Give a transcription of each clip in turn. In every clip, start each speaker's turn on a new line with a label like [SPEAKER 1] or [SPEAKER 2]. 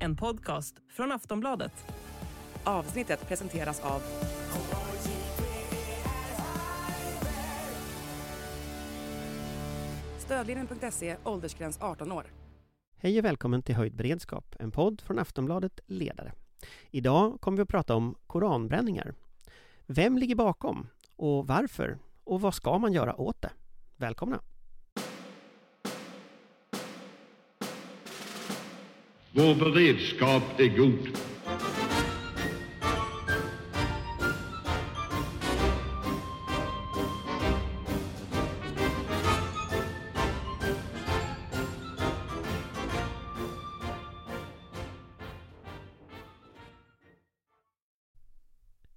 [SPEAKER 1] En podcast från Aftonbladet.
[SPEAKER 2] Avsnittet presenteras av Stödlinjen.se, åldersgräns 18 år.
[SPEAKER 3] Hej och välkommen till Höjd beredskap, en podd från Aftonbladet Ledare. Idag kommer vi att prata om koranbränningar. Vem ligger bakom? Och varför? Och vad ska man göra åt det? Välkomna!
[SPEAKER 4] Vår beredskap är god.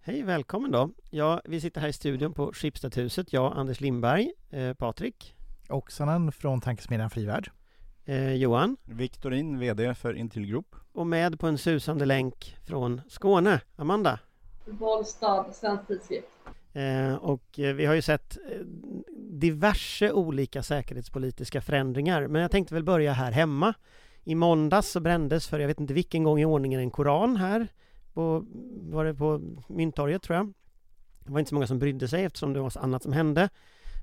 [SPEAKER 3] Hej, välkommen då! Ja, vi sitter här i studion på Schibstedhuset, jag, Anders Lindberg, eh, Patrik,
[SPEAKER 5] Oksanen från Tankesmedjan Frivärd.
[SPEAKER 3] Eh, Johan
[SPEAKER 6] Viktorin, VD för Intil Group.
[SPEAKER 3] och med på en susande länk från Skåne, Amanda.
[SPEAKER 7] Bålstad, Svensk Tidskrift.
[SPEAKER 3] Eh, och eh, vi har ju sett eh, diverse olika säkerhetspolitiska förändringar, men jag tänkte väl börja här hemma. I måndags så brändes för jag vet inte vilken gång i ordningen en koran här, på, var det på Mynttorget tror jag. Det var inte så många som brydde sig eftersom det var så annat som hände.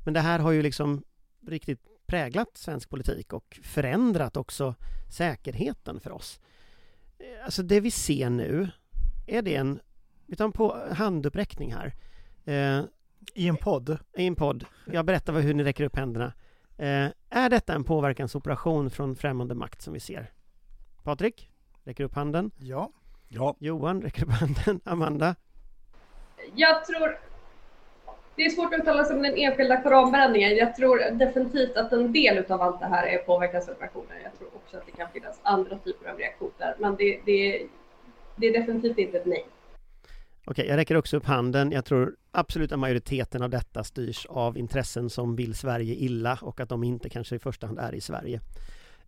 [SPEAKER 3] Men det här har ju liksom riktigt präglat svensk politik och förändrat också säkerheten för oss. Eh, Alltså det vi ser nu, är det en, vi tar en på handuppräckning här. Eh,
[SPEAKER 5] I en podd.
[SPEAKER 3] i en podd. Jag berättar hur ni räcker upp händerna. Eh, är detta en påverkansoperation från främmande makt som vi ser? Patrik, räcker upp handen.
[SPEAKER 5] Ja.
[SPEAKER 6] Ja,
[SPEAKER 3] Johan, räcker upp handen. Amanda,
[SPEAKER 7] Jag tror... Det är svårt att uttala sig om den enskilda koranbränningen. Jag tror definitivt att en del av allt det här är påverkansoperationer. Jag tror också att det kan finnas andra typer av reaktioner. Men det, det, det är definitivt inte ett nej.
[SPEAKER 3] Okej, jag räcker också upp handen. Jag tror absoluta majoriteten av detta styrs av intressen som vill Sverige illa och att de inte kanske i första hand är i Sverige.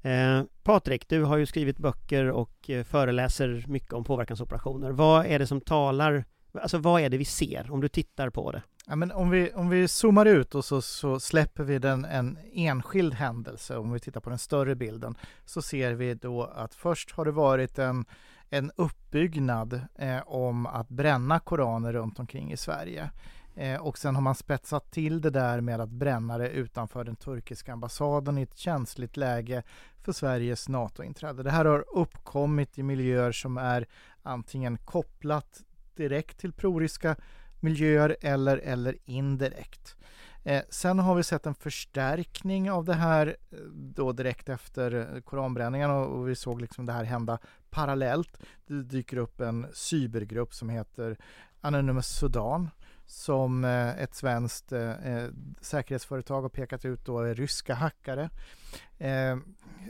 [SPEAKER 3] Eh, Patrik, du har ju skrivit böcker och eh, föreläser mycket om påverkansoperationer. Vad är det som talar, alltså vad är det vi ser om du tittar på det?
[SPEAKER 5] Ja men om, vi, om vi zoomar ut och så, så släpper vi den en enskild händelse, om vi tittar på den större bilden, så ser vi då att först har det varit en, en uppbyggnad eh, om att bränna koraner runt omkring i Sverige. Eh, och sen har man spetsat till det där med att bränna det utanför den turkiska ambassaden i ett känsligt läge för Sveriges NATO-inträde. Det här har uppkommit i miljöer som är antingen kopplat direkt till proryska miljöer eller, eller indirekt. Eh, sen har vi sett en förstärkning av det här eh, då direkt efter eh, koranbränningen och, och vi såg liksom det här hända parallellt. Det dyker upp en cybergrupp som heter Anonymous Sudan som eh, ett svenskt eh, eh, säkerhetsföretag har pekat ut då är ryska hackare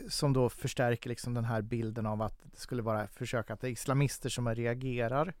[SPEAKER 5] som då förstärker liksom den här bilden av att det skulle vara försök att det är islamister som reagerar.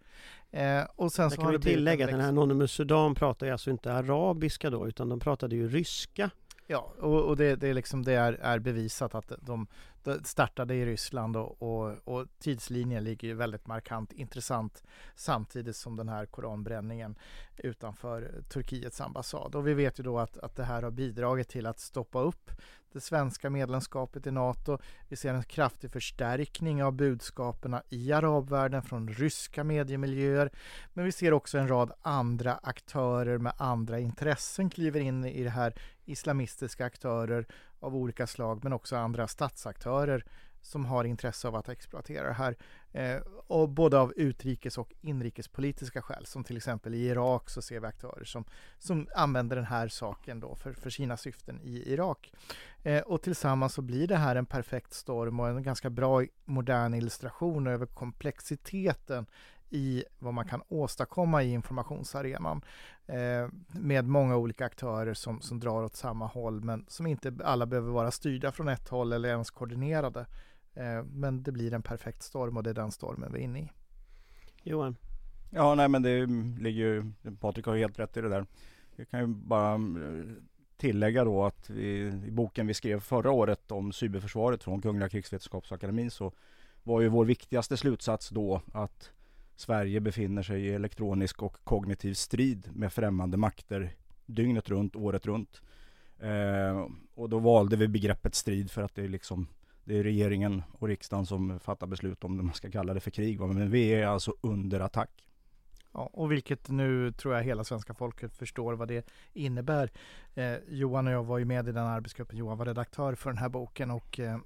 [SPEAKER 5] Och sen
[SPEAKER 3] Jag
[SPEAKER 5] så
[SPEAKER 3] kan
[SPEAKER 5] har
[SPEAKER 3] vi tillägga att den här Anonymous Sudan pratar ju alltså inte arabiska då utan de pratade ju ryska.
[SPEAKER 5] Ja, och, och det, det, är liksom, det är, är bevisat att de, de startade i Ryssland och, och, och tidslinjen ligger ju väldigt markant intressant samtidigt som den här koranbränningen utanför Turkiets ambassad. Och vi vet ju då att, att det här har bidragit till att stoppa upp det svenska medlemskapet i NATO. Vi ser en kraftig förstärkning av budskapen i arabvärlden från ryska mediemiljöer. Men vi ser också en rad andra aktörer med andra intressen kliver in i det här islamistiska aktörer av olika slag men också andra statsaktörer som har intresse av att exploatera det här. Eh, och både av utrikes och inrikespolitiska skäl som till exempel i Irak så ser vi aktörer som, som använder den här saken då för, för sina syften i Irak. Eh, och tillsammans så blir det här en perfekt storm och en ganska bra modern illustration över komplexiteten i vad man kan åstadkomma i informationsarenan eh, med många olika aktörer som, som drar åt samma håll men som inte alla behöver vara styrda från ett håll eller ens koordinerade. Eh, men det blir en perfekt storm och det är den stormen vi är inne i.
[SPEAKER 3] Johan?
[SPEAKER 6] ja nej men det ligger ju, Patrik har ju helt rätt i det där. Jag kan ju bara eh, tillägga då att vi, i boken vi skrev förra året om cyberförsvaret från Kungliga krigsvetenskapsakademin så var ju vår viktigaste slutsats då att Sverige befinner sig i elektronisk och kognitiv strid med främmande makter dygnet runt, året runt. Eh, och då valde vi begreppet strid för att det är liksom det är regeringen och riksdagen som fattar beslut om det man ska kalla det för krig. Men vi är alltså under attack.
[SPEAKER 5] Ja, och vilket nu tror jag hela svenska folket förstår vad det innebär. Eh, Johan och jag var ju med i den arbetsgruppen. Johan var redaktör för den här boken och eh, eh,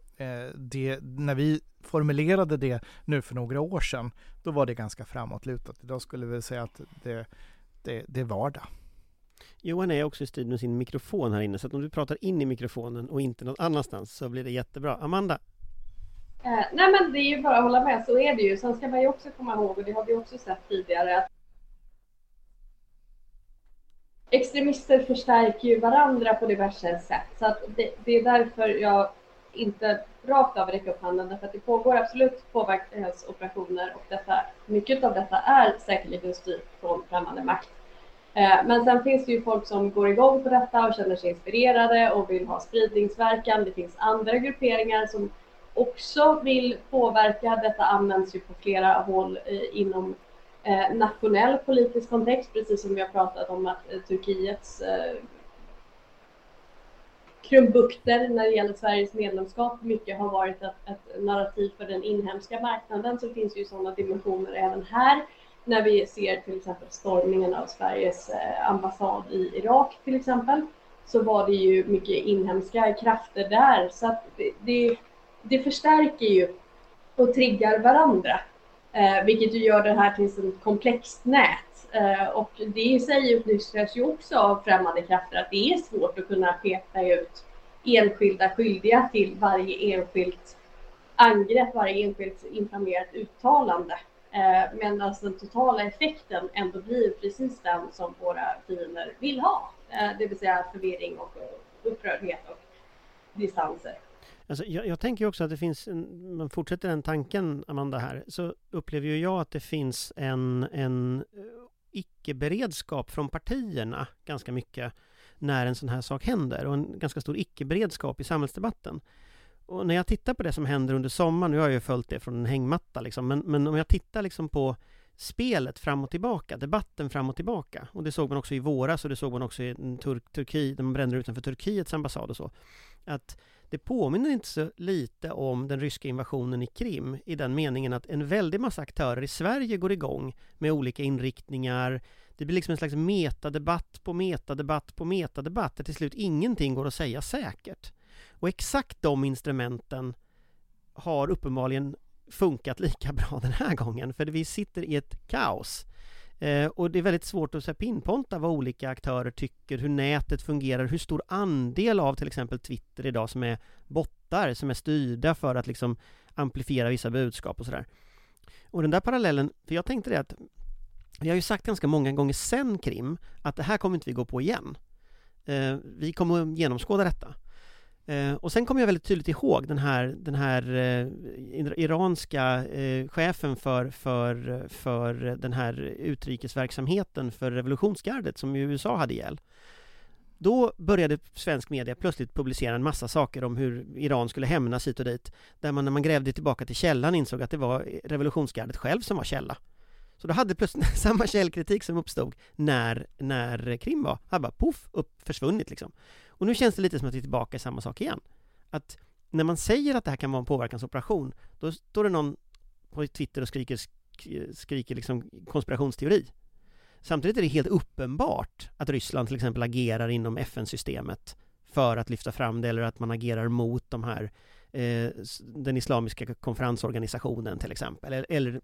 [SPEAKER 5] det, när vi formulerade det nu för några år sedan, då var det ganska framåtlutat. Idag skulle vi säga att det, det, det är vardag.
[SPEAKER 3] Johan är också i strid med sin mikrofon här inne, så att om du pratar in i mikrofonen och inte någon annanstans så blir det jättebra. Amanda?
[SPEAKER 7] Eh, nej men det är ju bara att hålla med, så är det ju. Sen ska man ju också komma ihåg, och det har vi också sett tidigare, att extremister förstärker ju varandra på diverse sätt. Så att det, det är därför jag inte rakt av räcka upp handen, därför att det pågår absolut påverkansoperationer och detta, mycket av detta är säkerligen styrt från främmande makt. Eh, men sen finns det ju folk som går igång på detta och känner sig inspirerade och vill ha spridningsverkan. Det finns andra grupperingar som också vill påverka. Detta används ju på flera håll eh, inom eh, nationell politisk kontext, precis som vi har pratat om att Turkiets krumbukter när det gäller Sveriges medlemskap mycket har varit ett, ett narrativ för den inhemska marknaden så finns ju sådana dimensioner även här när vi ser till exempel stormningen av Sveriges eh, ambassad i Irak till exempel, så var det ju mycket inhemska krafter där. Så att det, det, det förstärker ju och triggar varandra, eh, vilket ju gör det här till ett komplext nät. Eh, och det i sig utnyttjas ju också av främmande krafter, att det är svårt att kunna peka ut enskilda skyldiga till varje enskilt angrepp, varje enskilt inflammerat uttalande. Medan men alltså den totala effekten ändå blir precis den som våra fiender vill ha. Eh, det vill säga förvirring och upprördhet och distanser.
[SPEAKER 3] Alltså, jag, jag tänker också att det finns, en, man fortsätter den tanken Amanda här, så upplever ju jag att det finns en, en icke-beredskap från partierna ganska mycket när en sån här sak händer och en ganska stor icke-beredskap i samhällsdebatten. Och när jag tittar på det som händer under sommaren, nu har jag ju följt det från en hängmatta liksom, men, men om jag tittar liksom på spelet fram och tillbaka, debatten fram och tillbaka. Och det såg man också i våras och det såg man också i Tur Turkiet, när man brände utanför Turkiets ambassad och så. Att det påminner inte så lite om den ryska invasionen i Krim i den meningen att en väldig massa aktörer i Sverige går igång med olika inriktningar. Det blir liksom en slags metadebatt på metadebatt på metadebatt där till slut ingenting går att säga säkert. Och exakt de instrumenten har uppenbarligen funkat lika bra den här gången, för vi sitter i ett kaos. Eh, och det är väldigt svårt att pinponta vad olika aktörer tycker, hur nätet fungerar, hur stor andel av till exempel Twitter idag som är bottar, som är styrda för att liksom amplifiera vissa budskap och sådär. Och den där parallellen, för jag tänkte det att vi har ju sagt ganska många gånger sen Krim att det här kommer inte vi gå på igen. Eh, vi kommer att genomskåda detta. Eh, och sen kommer jag väldigt tydligt ihåg den här, den här eh, iranska eh, chefen för, för, för den här utrikesverksamheten för revolutionsgardet som USA hade ihjäl. Då började svensk media plötsligt publicera en massa saker om hur Iran skulle hämnas hit och dit. Där man när man grävde tillbaka till källan insåg att det var eh, revolutionsgardet själv som var källa. Så då hade plötsligt samma källkritik som uppstod när, när Krim var, hade bara poff, upp, försvunnit liksom. Och nu känns det lite som att vi är tillbaka i samma sak igen. Att när man säger att det här kan vara en påverkansoperation, då står det någon på Twitter och skriker, skriker liksom konspirationsteori. Samtidigt är det helt uppenbart att Ryssland till exempel agerar inom FN-systemet för att lyfta fram det eller att man agerar mot de här eh, den islamiska konferensorganisationen till exempel eller, eller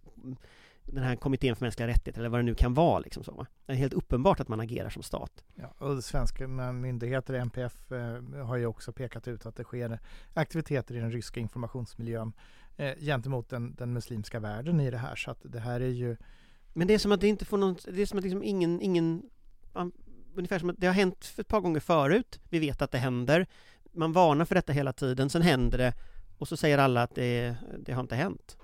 [SPEAKER 3] den här kommittén för mänskliga rättigheter eller vad det nu kan vara. Liksom så? Det är helt uppenbart att man agerar som stat.
[SPEAKER 5] Ja, och svenska myndigheter, NPF, eh, har ju också pekat ut att det sker aktiviteter i den ryska informationsmiljön eh, gentemot den, den muslimska världen i det här. Så att det här är ju...
[SPEAKER 3] Men det är som att det inte får någon, det är som att liksom ingen, ingen ungefär som att det har hänt ett par gånger förut. Vi vet att det händer. Man varnar för detta hela tiden, sen händer det och så säger alla att det, det har inte hänt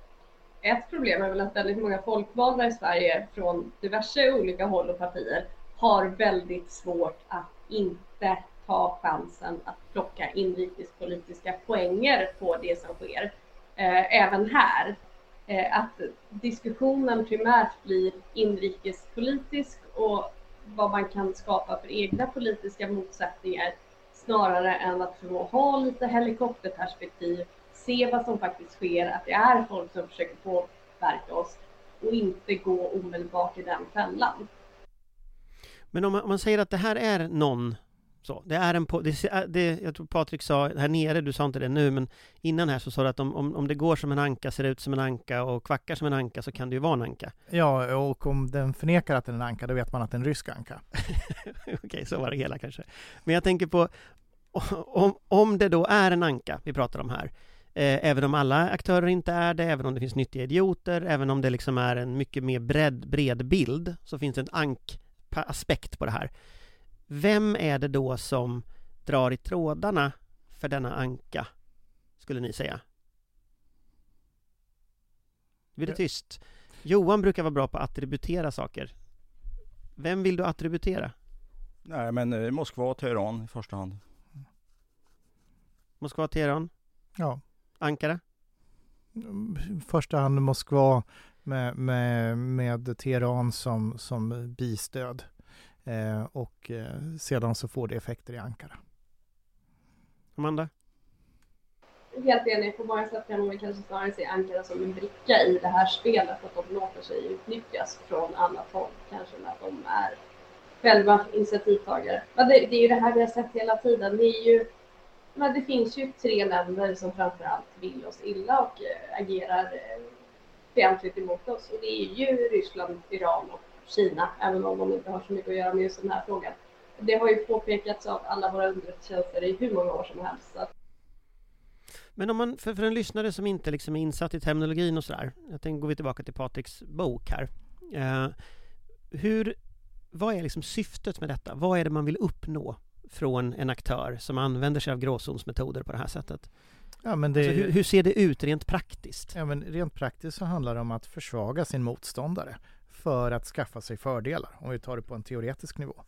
[SPEAKER 7] ett problem är väl att väldigt många folkvalda i Sverige från diverse olika håll och partier har väldigt svårt att inte ta chansen att plocka inrikespolitiska poänger på det som sker. Eh, även här. Eh, att diskussionen primärt blir inrikespolitisk och vad man kan skapa för egna politiska motsättningar snarare än att förmå ha lite helikopterperspektiv, se vad som faktiskt sker, att det är folk som försöker påverka oss och inte gå omedelbart i den fällan.
[SPEAKER 3] Men om man, om man säger att det här är någon så, det är en, det, det, jag tror Patrik sa här nere, du sa inte det nu, men innan här så sa du att om, om, om det går som en anka, ser ut som en anka och kvackar som en anka så kan det ju vara en anka.
[SPEAKER 5] Ja, och om den förnekar att den är en anka, då vet man att det är en rysk anka.
[SPEAKER 3] Okej, så var det hela kanske. Men jag tänker på, om, om det då är en anka vi pratar om här, även om alla aktörer inte är det, även om det finns nyttiga idioter, även om det liksom är en mycket mer bred, bred bild, så finns det en ank-aspekt på det här. Vem är det då som drar i trådarna för denna anka, skulle ni säga? Nu blir det tyst. Johan brukar vara bra på att attributera saker. Vem vill du attributera?
[SPEAKER 6] Nej, men eh, Moskva och Teheran i första hand.
[SPEAKER 3] Moskva, Teheran?
[SPEAKER 5] Ja.
[SPEAKER 3] Ankara?
[SPEAKER 5] Första hand Moskva med, med, med Teheran som, som bistöd. Eh, och eh, sedan så får det effekter i Ankara.
[SPEAKER 3] Amanda?
[SPEAKER 7] Helt enig, på många sätt kan man kanske snarare se Ankara som en bricka i det här spelet, att de låter sig utnyttjas från annat håll, kanske att de är själva initiativtagare. Men det, det är ju det här vi har sett hela tiden. Det, är ju, men det finns ju tre länder som framförallt vill oss illa och eh, agerar eh, fientligt emot oss. Och det är ju Ryssland, Iran och Kina, även om de inte har så mycket att göra med just den här frågan. Det har ju påpekats av alla våra underrättelsetjänster i hur många år som helst. Så.
[SPEAKER 3] Men om man, för, för en lyssnare som inte liksom är insatt i terminologin och sådär, jag tänker går vi tillbaka till Patriks bok här. Eh, hur, vad är liksom syftet med detta? Vad är det man vill uppnå från en aktör som använder sig av gråzonsmetoder på det här sättet?
[SPEAKER 5] Ja, men det...
[SPEAKER 3] Alltså, hur, hur, ser det ut rent praktiskt?
[SPEAKER 5] Ja, men rent praktiskt så handlar det om att försvaga sin motståndare för att skaffa sig fördelar, om vi tar det på en teoretisk nivå.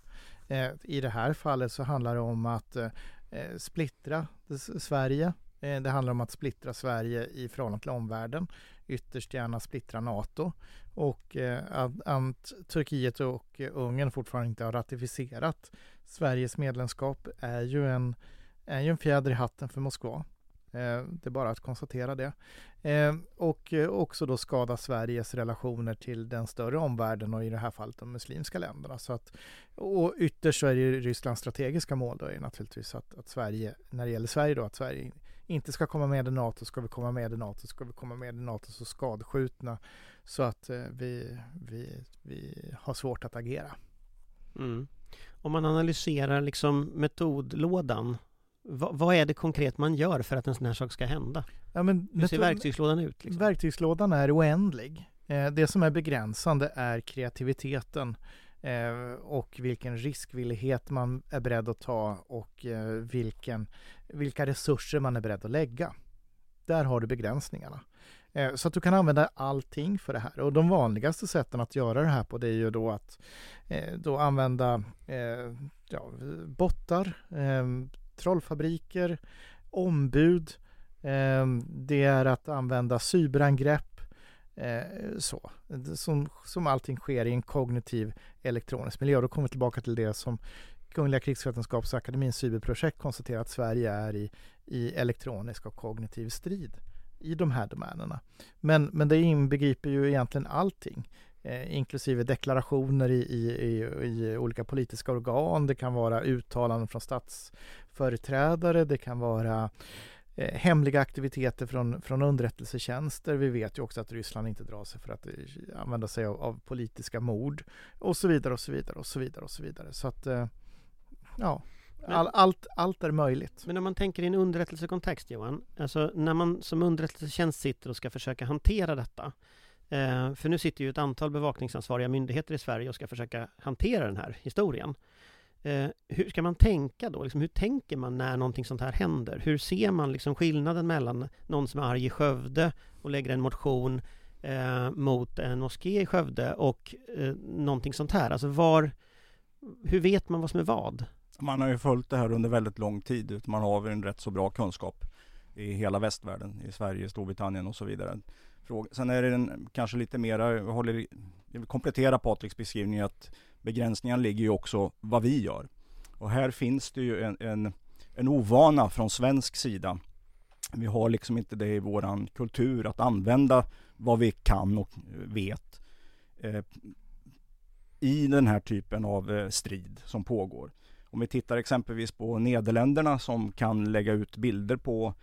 [SPEAKER 5] Eh, I det här fallet så handlar det om att eh, splittra Sverige. Eh, det handlar om att splittra Sverige i förhållande till omvärlden. Ytterst gärna splittra NATO. Och att, att Turkiet och Ungern fortfarande inte har ratificerat Sveriges medlemskap är ju en, är ju en fjäder i hatten för Moskva. Eh, det är bara att konstatera det. Eh, och eh, också då skada Sveriges relationer till den större omvärlden och i det här fallet de muslimska länderna. Så att, och ytterst så är det Rysslands strategiska mål då är naturligtvis att, att Sverige, när det gäller Sverige då, att Sverige inte ska komma med i NATO, ska vi komma med i NATO, ska vi komma med i NATO så skadskjutna så att eh, vi, vi, vi har svårt att agera.
[SPEAKER 3] Mm. Om man analyserar liksom metodlådan vad är det konkret man gör för att en sån här sak ska hända? Ja, men Hur ser verktygslådan ut?
[SPEAKER 5] Liksom? Verktygslådan är oändlig. Eh, det som är begränsande är kreativiteten eh, och vilken riskvillighet man är beredd att ta och eh, vilken, vilka resurser man är beredd att lägga. Där har du begränsningarna. Eh, så att du kan använda allting för det här. Och de vanligaste sätten att göra det här på det är ju då att eh, då använda eh, ja, bottar, trollfabriker, ombud, det är att använda cyberangrepp, så. Som, som allting sker i en kognitiv elektronisk miljö. Då kommer vi tillbaka till det som Kungliga krigsvetenskapsakademins cyberprojekt konstaterar att Sverige är i, i elektronisk och kognitiv strid i de här domänerna. Men, men det inbegriper ju egentligen allting eh, inklusive deklarationer i, i, i, i, olika politiska organ. Det kan vara uttalanden från statsföreträdare. Det kan vara eh, hemliga aktiviteter från, från underrättelsetjänster. Vi vet ju också att Ryssland inte drar sig för att eh, använda sig av, av, politiska mord och så vidare och så vidare och så vidare och så vidare. Så att eh, ja, All, allt, allt är möjligt.
[SPEAKER 3] Men om man tänker i en underrättelsekontext Johan, alltså när man som underrättelsetjänst sitter och ska försöka hantera detta Eh, för nu sitter ju ett antal bevakningsansvariga myndigheter i Sverige och ska försöka hantera den här historien. Eh, hur ska man tänka då? Liksom, hur tänker man när någonting sånt här händer? Hur ser man liksom skillnaden mellan någon som är arg i Skövde och lägger en motion eh, mot en moské i Skövde och eh, någonting sånt här? Alltså var, hur vet man vad som är vad?
[SPEAKER 6] Man har ju följt det här under väldigt lång tid. Man har en rätt så bra kunskap i hela västvärlden, i Sverige, Storbritannien och så vidare fråga. Sen är det en, kanske lite mera, jag, håller, jag vill komplettera Patriks beskrivning att begränsningen ligger ju också vad vi gör. Och här finns det ju en, en en ovana från svensk sida. Vi har liksom inte det i våran kultur att använda vad vi kan och vet eh, i den här typen av eh, strid som pågår. Om vi tittar exempelvis på Nederländerna som kan lägga ut bilder på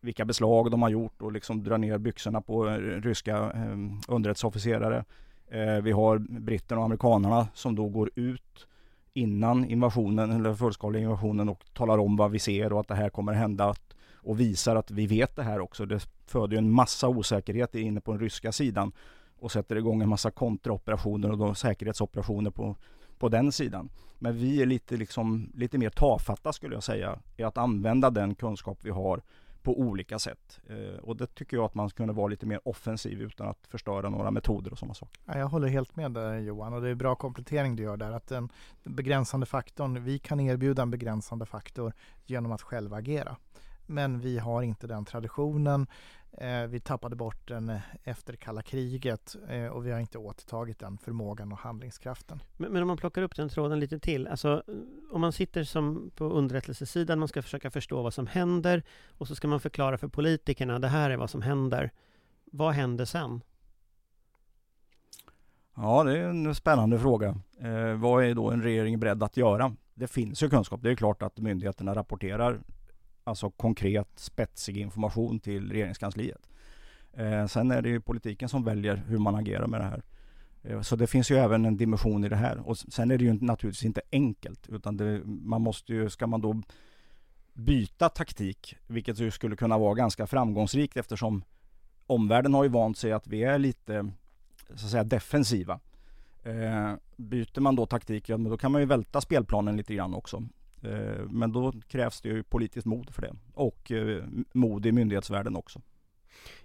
[SPEAKER 6] vilka beslag de har gjort och liksom dra ner byxorna på eh, ryska eh, underrättelseofficerare. Eh, vi har britterna och amerikanerna som då går ut innan invasionen eller fullskaliga invasionen och talar om vad vi ser och att det här kommer hända och visar att vi vet det här också. Det föder ju en massa osäkerhet inne på den ryska sidan och sätter igång en massa kontraoperationer och då säkerhetsoperationer på, på den sidan. Men vi är lite, liksom, lite mer tafatta skulle jag säga i att använda den kunskap vi har på olika sätt. Eh, och det tycker jag att man kunde vara lite mer offensiv utan att förstöra några metoder och sådana saker.
[SPEAKER 5] Ja, jag håller helt med där Johan och det är bra komplettering du gör där. Att den begränsande faktorn, vi kan erbjuda en begränsande faktor genom att själva agera. Men vi har inte den traditionen. Eh, vi tappade bort den eh, efter kalla kriget eh, och vi har inte återtagit den förmågan och handlingskraften.
[SPEAKER 3] Men, men, om man plockar upp den tråden lite till, alltså om man sitter som på underrättelsesidan, man ska försöka förstå vad som händer och så ska man förklara för politikerna, det här är vad som händer. Vad händer sen?
[SPEAKER 6] Ja, det är en spännande fråga. Eh, vad är då en regering beredd att göra? Det finns ju kunskap. Det är klart att myndigheterna rapporterar alltså konkret spetsig information till regeringskansliet. Eh, sen är det ju politiken som väljer hur man agerar med det här. Eh, så det finns ju även en dimension i det här. Och sen är det ju naturligtvis inte enkelt utan det, man måste ju, ska man då byta taktik, vilket ju skulle kunna vara ganska framgångsrikt eftersom omvärlden har ju vant sig att vi är lite så att säga defensiva. Eh, byter man då taktik, ja, då kan man ju välta spelplanen lite grann också. Eh, men då krävs det ju politiskt mod för det och eh, mod i myndighetsvärlden också.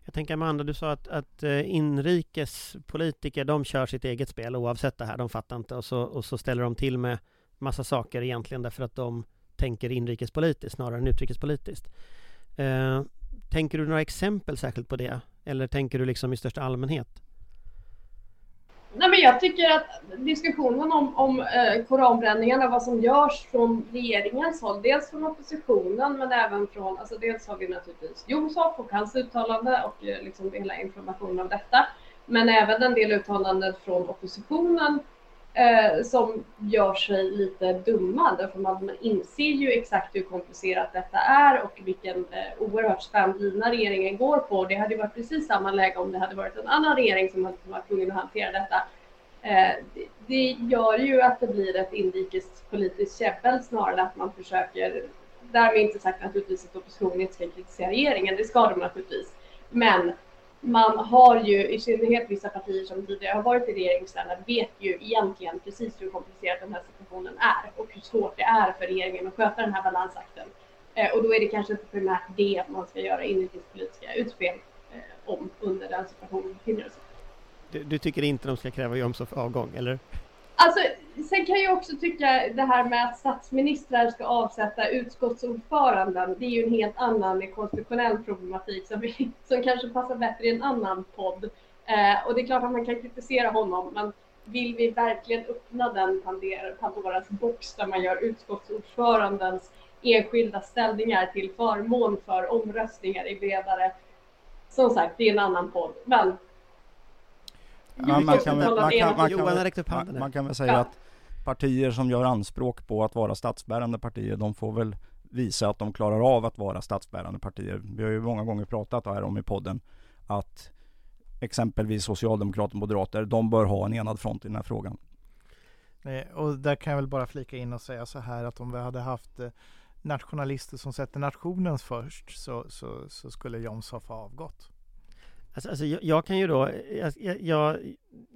[SPEAKER 3] Jag tänker Amanda, du sa att, att eh, inrikespolitiker de kör sitt eget spel oavsett det här, de fattar inte och så, och så ställer de till med massa saker egentligen därför att de tänker inrikespolitiskt snarare än utrikespolitiskt. Eh, tänker du några exempel särskilt på det? Eller tänker du liksom i största allmänhet?
[SPEAKER 7] Nej, men jag tycker att diskussionen om, om eh, koranbränningarna, vad som görs från regeringens håll, dels från oppositionen men även från, alltså dels har vi naturligtvis Jomshof och hans uttalande och eh, liksom hela informationen om detta, men även en del uttalanden från oppositionen eh, som gör sig lite dumma därför man, man inser ju exakt hur komplicerat detta är och vilken eh, oerhört spänd lina regeringen går på. Det hade ju varit precis samma läge om det hade varit en annan regering som hade varit tvungen att hantera detta. Eh, det, det gör ju att det blir ett inrikespolitiskt käbbel snarare än att man försöker Därmed inte sagt naturligtvis att oppositionen inte ska kritisera regeringen, det ska de naturligtvis. Men man har ju, i synnerhet vissa partier som tidigare har varit i regeringsställning, vet ju egentligen precis hur komplicerad den här situationen är och hur svårt det är för regeringen att sköta den här balansakten. Eh, och då är det kanske inte primärt det man ska göra inrikespolitiska utspel eh, om under den situationen vi befinner oss i.
[SPEAKER 3] Du, du, tycker inte de ska kräva Jomshof avgång, eller?
[SPEAKER 7] Alltså, sen kan jag också tycka det här med att statsministrar ska avsätta utskottsordföranden, det är ju en helt annan konstitutionell problematik som, vi, som kanske passar bättre i en annan podd. Eh, och det är klart att man kan kritisera honom, men vill vi verkligen öppna den Pandoras box där man gör utskottsordförandens enskilda ställningar till förmån för omröstningar i bredare... Som sagt, det är en annan podd. Men
[SPEAKER 6] man, kan, väl säga ja. att partier som gör anspråk på att vara statsbärande partier, de får väl visa att de klarar av att vara statsbärande partier. Vi har ju många gånger pratat här om i podden att exempelvis socialdemokrater och moderater, de bör ha en enad front i den här frågan.
[SPEAKER 5] Och där kan jag väl bara flika in och säga så här att om vi hade haft eh, nationalister som sätter nationens först så, så, så skulle Jomshof ha avgått.
[SPEAKER 3] Alltså, alltså jag, jag, kan ju då, jag, jag,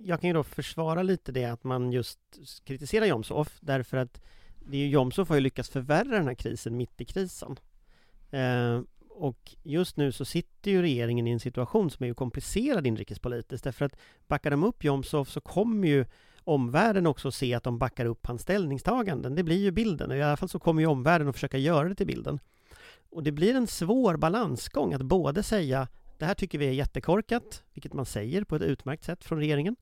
[SPEAKER 3] jag, kan ju då försvara lite det att man just kritiserar Jomshof därför att det är ju Jomshof har ju lyckats förvärra den här krisen mitt i krisen. Eh, och just nu så sitter ju regeringen i en situation som är ju komplicerad inrikespolitiskt därför att backar de upp Jomshof så kommer ju omvärlden också se att de backar upp hans ställningstaganden. Det blir ju bilden, i alla fall så kommer ju omvärlden att försöka göra det till bilden. Och det blir en svår balansgång att både säga det här tycker vi är jättekorkat, vilket man säger på ett utmärkt sätt från regeringen,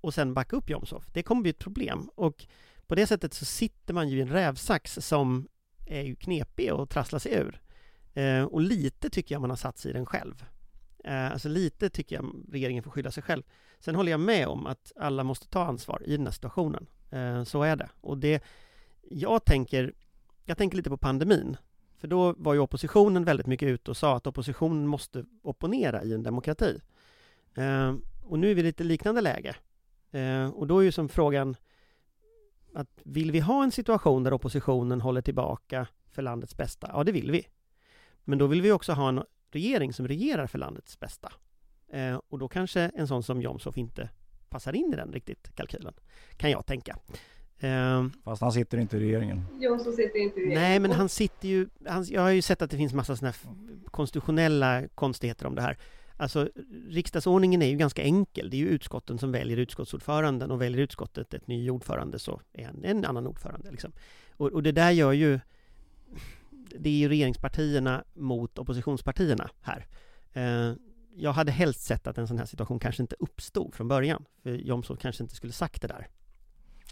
[SPEAKER 3] och sen backa upp Jomshof. Det kommer bli ett problem och på det sättet så sitter man ju i en rävsax som är ju knepig att trassla sig ur. Eh, och lite tycker jag man har satt sig i den själv. Eh, alltså lite tycker jag regeringen får skylla sig själv. Sen håller jag med om att alla måste ta ansvar i den här situationen. Eh, så är det. Och det, jag tänker, jag tänker lite på pandemin. För då var ju oppositionen väldigt mycket ute och sa att oppositionen måste opponera i en demokrati. Eh, och nu är vi i lite liknande läge. Eh, och då är ju som frågan att vill vi ha en situation där oppositionen håller tillbaka för landets bästa? Ja, det vill vi. Men då vill vi också ha en regering som regerar för landets bästa. Eh, och då kanske en sån som Jomshof inte passar in i den riktigt kalkylen, kan jag tänka. Eh,
[SPEAKER 6] Fast han sitter inte i regeringen.
[SPEAKER 7] Jonsson sitter inte i regeringen.
[SPEAKER 3] nej, men han sitter ju... Han, jag har ju sett att det finns massa såna här konstitutionella konstigheter om det här. Alltså, riksdagsordningen är ju ganska enkel. Det är ju utskotten som väljer utskottsordföranden och väljer utskottet ett ny ordförande så är han en annan ordförande. Liksom. Och, och det där gör ju... Det är ju regeringspartierna mot oppositionspartierna här. Eh, jag hade helst sett att en sån här situation kanske inte uppstod från början. För Jomshof kanske inte skulle sagt det där.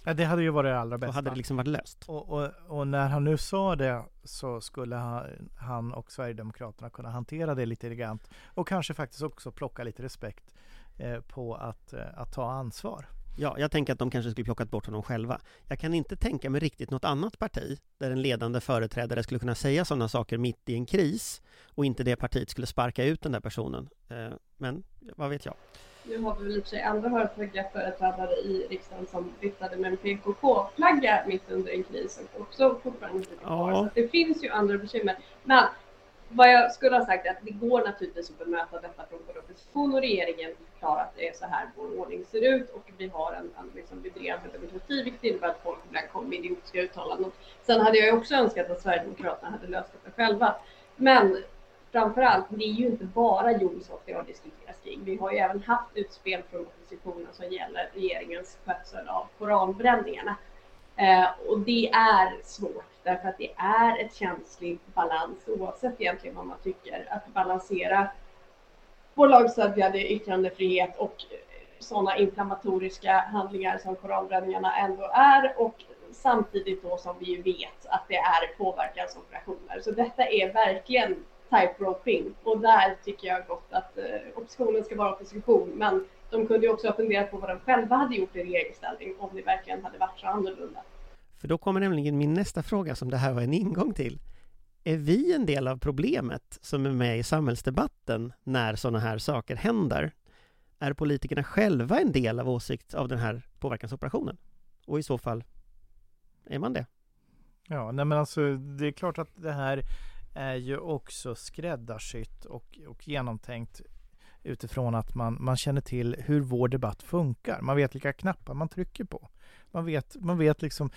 [SPEAKER 5] Ja, det hade ju varit det allra
[SPEAKER 3] Då
[SPEAKER 5] bästa.
[SPEAKER 3] hade det liksom varit löst.
[SPEAKER 5] Och, och, och när han nu sa det så skulle han, han och Sverigedemokraterna kunna hantera det lite elegant och kanske faktiskt också plocka lite respekt eh, på att, eh, att ta ansvar.
[SPEAKER 3] Ja, jag tänker att de kanske skulle plockat bort honom själva. Jag kan inte tänka mig riktigt något annat parti där en ledande företrädare skulle kunna säga sådana saker mitt i en kris och inte det partiet skulle sparka ut den där personen. Eh, Men vad vet jag?
[SPEAKER 7] Nu har vi väl i och för sig andra höga företrädare i riksdagen som viftade med en PKK-flagga mitt under en kris och också fortfarande sitter kvar.
[SPEAKER 3] Ja.
[SPEAKER 7] Så det finns ju andra bekymmer. Men vad jag skulle ha sagt är att det går naturligtvis att bemöta detta från både opposition och regeringen förklara att det är så här vår ordning ser ut och vi har en, en liksom vibrerande demokrati vilket innebär att folk ibland kommer med idiotiska uttalanden. Sen hade jag ju också önskat att Sverigedemokraterna hade löst detta själva. Men framförallt, det är ju inte bara Jonsson det har diskuterats kring. Vi har ju även haft utspel från oppositionen som gäller regeringens skötsel av koranbränningarna. Eh, och det är svårt därför att det är ett känsligt balans oavsett egentligen vad man tycker att balansera vår lagstadgade yttrandefrihet och eh, sådana inflammatoriska handlingar som koranbränningarna ändå är och samtidigt då som vi ju vet att det är påverkansoperationer. Så detta är verkligen tightropeing och där tycker jag gott att eh, oppositionen ska vara opposition men de kunde ju också ha funderat på vad de själva hade gjort i regeringsställning om det verkligen hade varit så annorlunda.
[SPEAKER 3] För då kommer nämligen min nästa fråga som det här var en ingång till. Är vi en del av problemet som är med i samhällsdebatten när sådana här saker händer? Är politikerna själva en del av åsikt av den här påverkansoperationen? Och i så fall, är man det?
[SPEAKER 5] Ja, nej men alltså det är klart att det här är ju också skräddarsytt och, och genomtänkt utifrån att man, man känner till hur vår debatt funkar. Man vet vilka knappar man trycker på. Man vet, man vet liksom,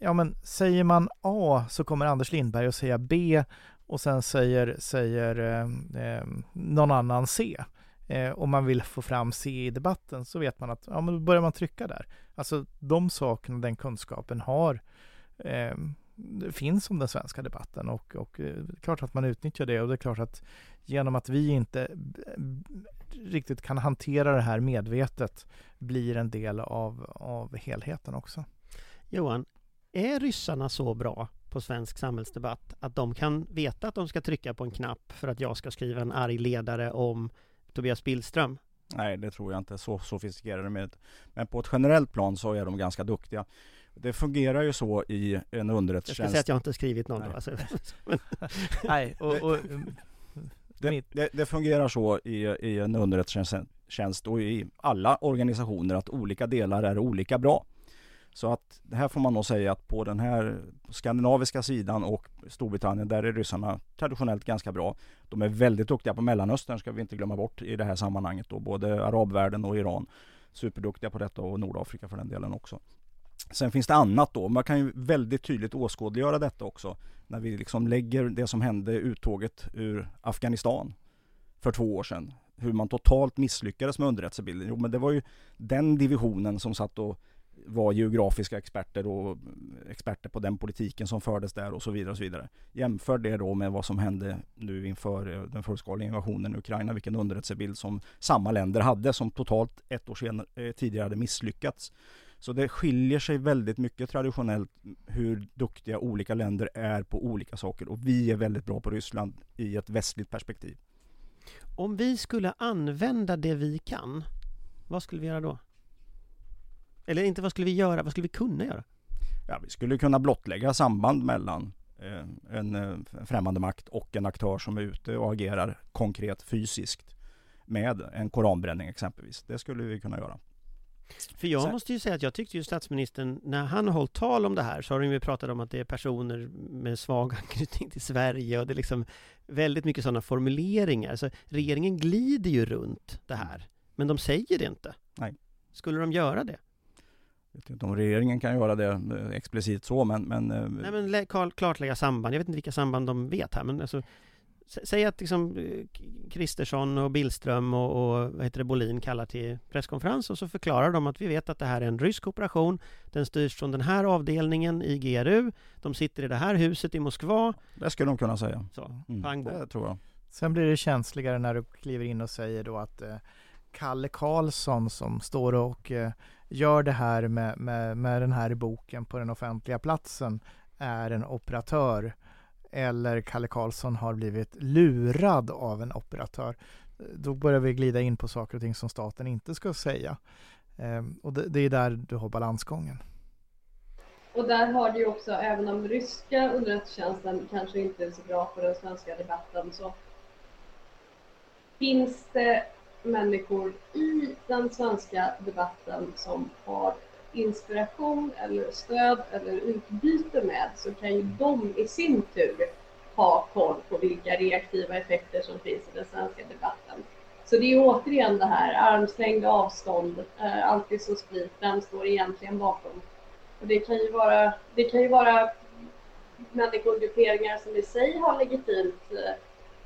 [SPEAKER 5] ja men säger man A så kommer Anders Lindberg att säga B och sen säger, säger eh, eh, någon annan C. Eh, om man vill få fram C i debatten så vet man att ja, men då börjar man trycka där. Alltså de sakerna, den kunskapen har eh, finns om den svenska debatten och, och eh, det är klart att man utnyttjar det och det är klart att genom att vi inte riktigt kan hantera det här medvetet blir en del av, av helheten också.
[SPEAKER 3] Johan, är ryssarna så bra på svensk samhällsdebatt att de kan veta att de ska trycka på en knapp för att jag ska skriva en arg ledare om Tobias Billström?
[SPEAKER 6] Nej, det tror jag inte. Så sofistikerade med Men på ett generellt plan så är de ganska duktiga. Det fungerar ju så i en
[SPEAKER 3] Jag ska
[SPEAKER 6] underrättelsetjänst.
[SPEAKER 3] säga att jag inte skrivit någon
[SPEAKER 6] Nej.
[SPEAKER 3] då. Alltså.
[SPEAKER 5] Nej, och, och,
[SPEAKER 6] Det,
[SPEAKER 5] mitt-
[SPEAKER 6] det, det fungerar så i, i en underrättelsetjänst och i alla organisationer att olika delar är olika bra. Så att det här får man nog säga att på den här skandinaviska sidan och Storbritannien där är ryssarna traditionellt ganska bra. De är väldigt duktiga på Mellanöstern ska vi inte glömma bort i det här sammanhanget då. Både arabvärlden och Iran. Superduktiga på detta och Nordafrika för den delen också. Sen finns det annat då. Man kan ju väldigt tydligt åskådliggöra detta också. När vi liksom lägger det som hände uttåget ur Afghanistan för två år sedan. Hur man totalt misslyckades med underrättelsebilden. Jo men det var ju den divisionen som satt och var geografiska experter och experter på den politiken som fördes där och så vidare och så vidare. Jämför det då med vad som hände nu inför eh, den fullskaliga invasionen i Ukraina, vilken underrättelsebild som samma länder hade som totalt ett år senare, eh, tidigare hade misslyckats så det skiljer sig väldigt mycket traditionellt hur duktiga olika länder är på olika saker och vi är väldigt bra på Ryssland i ett västligt perspektiv.
[SPEAKER 3] Om vi skulle använda det vi kan, vad skulle vi göra då? Eller inte vad skulle vi göra, vad skulle vi kunna göra?
[SPEAKER 6] Ja, vi skulle kunna blottlägga samband mellan eh, en eh, främmande makt och en aktör som är ute och agerar konkret fysiskt med en koranbränning exempelvis. Det skulle vi kunna göra.
[SPEAKER 3] För jag
[SPEAKER 6] Så-
[SPEAKER 3] måste ju säga att jag tyckte ju statsministern, när han har hållit tal om det här så har de ju pratat om att det är personer med svag anknytning till Sverige och det är liksom väldigt mycket sådana formuleringar. Så regeringen glider ju runt det här, men de säger det inte.
[SPEAKER 6] Nej.
[SPEAKER 3] Skulle de göra det?
[SPEAKER 6] Jag vet inte om regeringen kan göra det eh, explicit så, men... men eh,
[SPEAKER 3] Nej men lä- klar- klarlägga samband, jag vet inte vilka samband de vet här men alltså Säg att liksom eh, Kristersson och Billström och, och vad heter det, Bolin kallar till presskonferens och så förklarar de att vi vet att det här är en rysk operation. Den styrs från den här avdelningen i GRU De sitter i det här huset i Moskva.
[SPEAKER 6] Det skulle de kunna säga.
[SPEAKER 3] Så,
[SPEAKER 6] Mm,
[SPEAKER 3] pang
[SPEAKER 6] det tror jag.
[SPEAKER 5] Sen blir det känsligare när du kliver in och säger då att eh, Kalle Karlsson som står och eh, gör det här med, med, med den här boken på den offentliga platsen är en operatör eller Kalle Karlsson har blivit lurad av en operatör. Då börjar vi glida in på saker och ting som staten inte ska säga. Ehm, och det, är där du har balansgången.
[SPEAKER 7] Och där har du ju också, även om ryska underrättelsetjänsten kanske inte är så bra för den svenska debatten, så finns det människor i den svenska debatten som har inspiration eller stöd eller utbyte med, så kan ju de i sin tur ha koll på vilka reaktiva effekter som finns i den svenska debatten. Så det är återigen det här armslängd avstånd, eh, alltid så sprit, vem står egentligen bakom? Och det kan ju vara, det kan ju vara människogrupperingar som i sig har legitimt eh,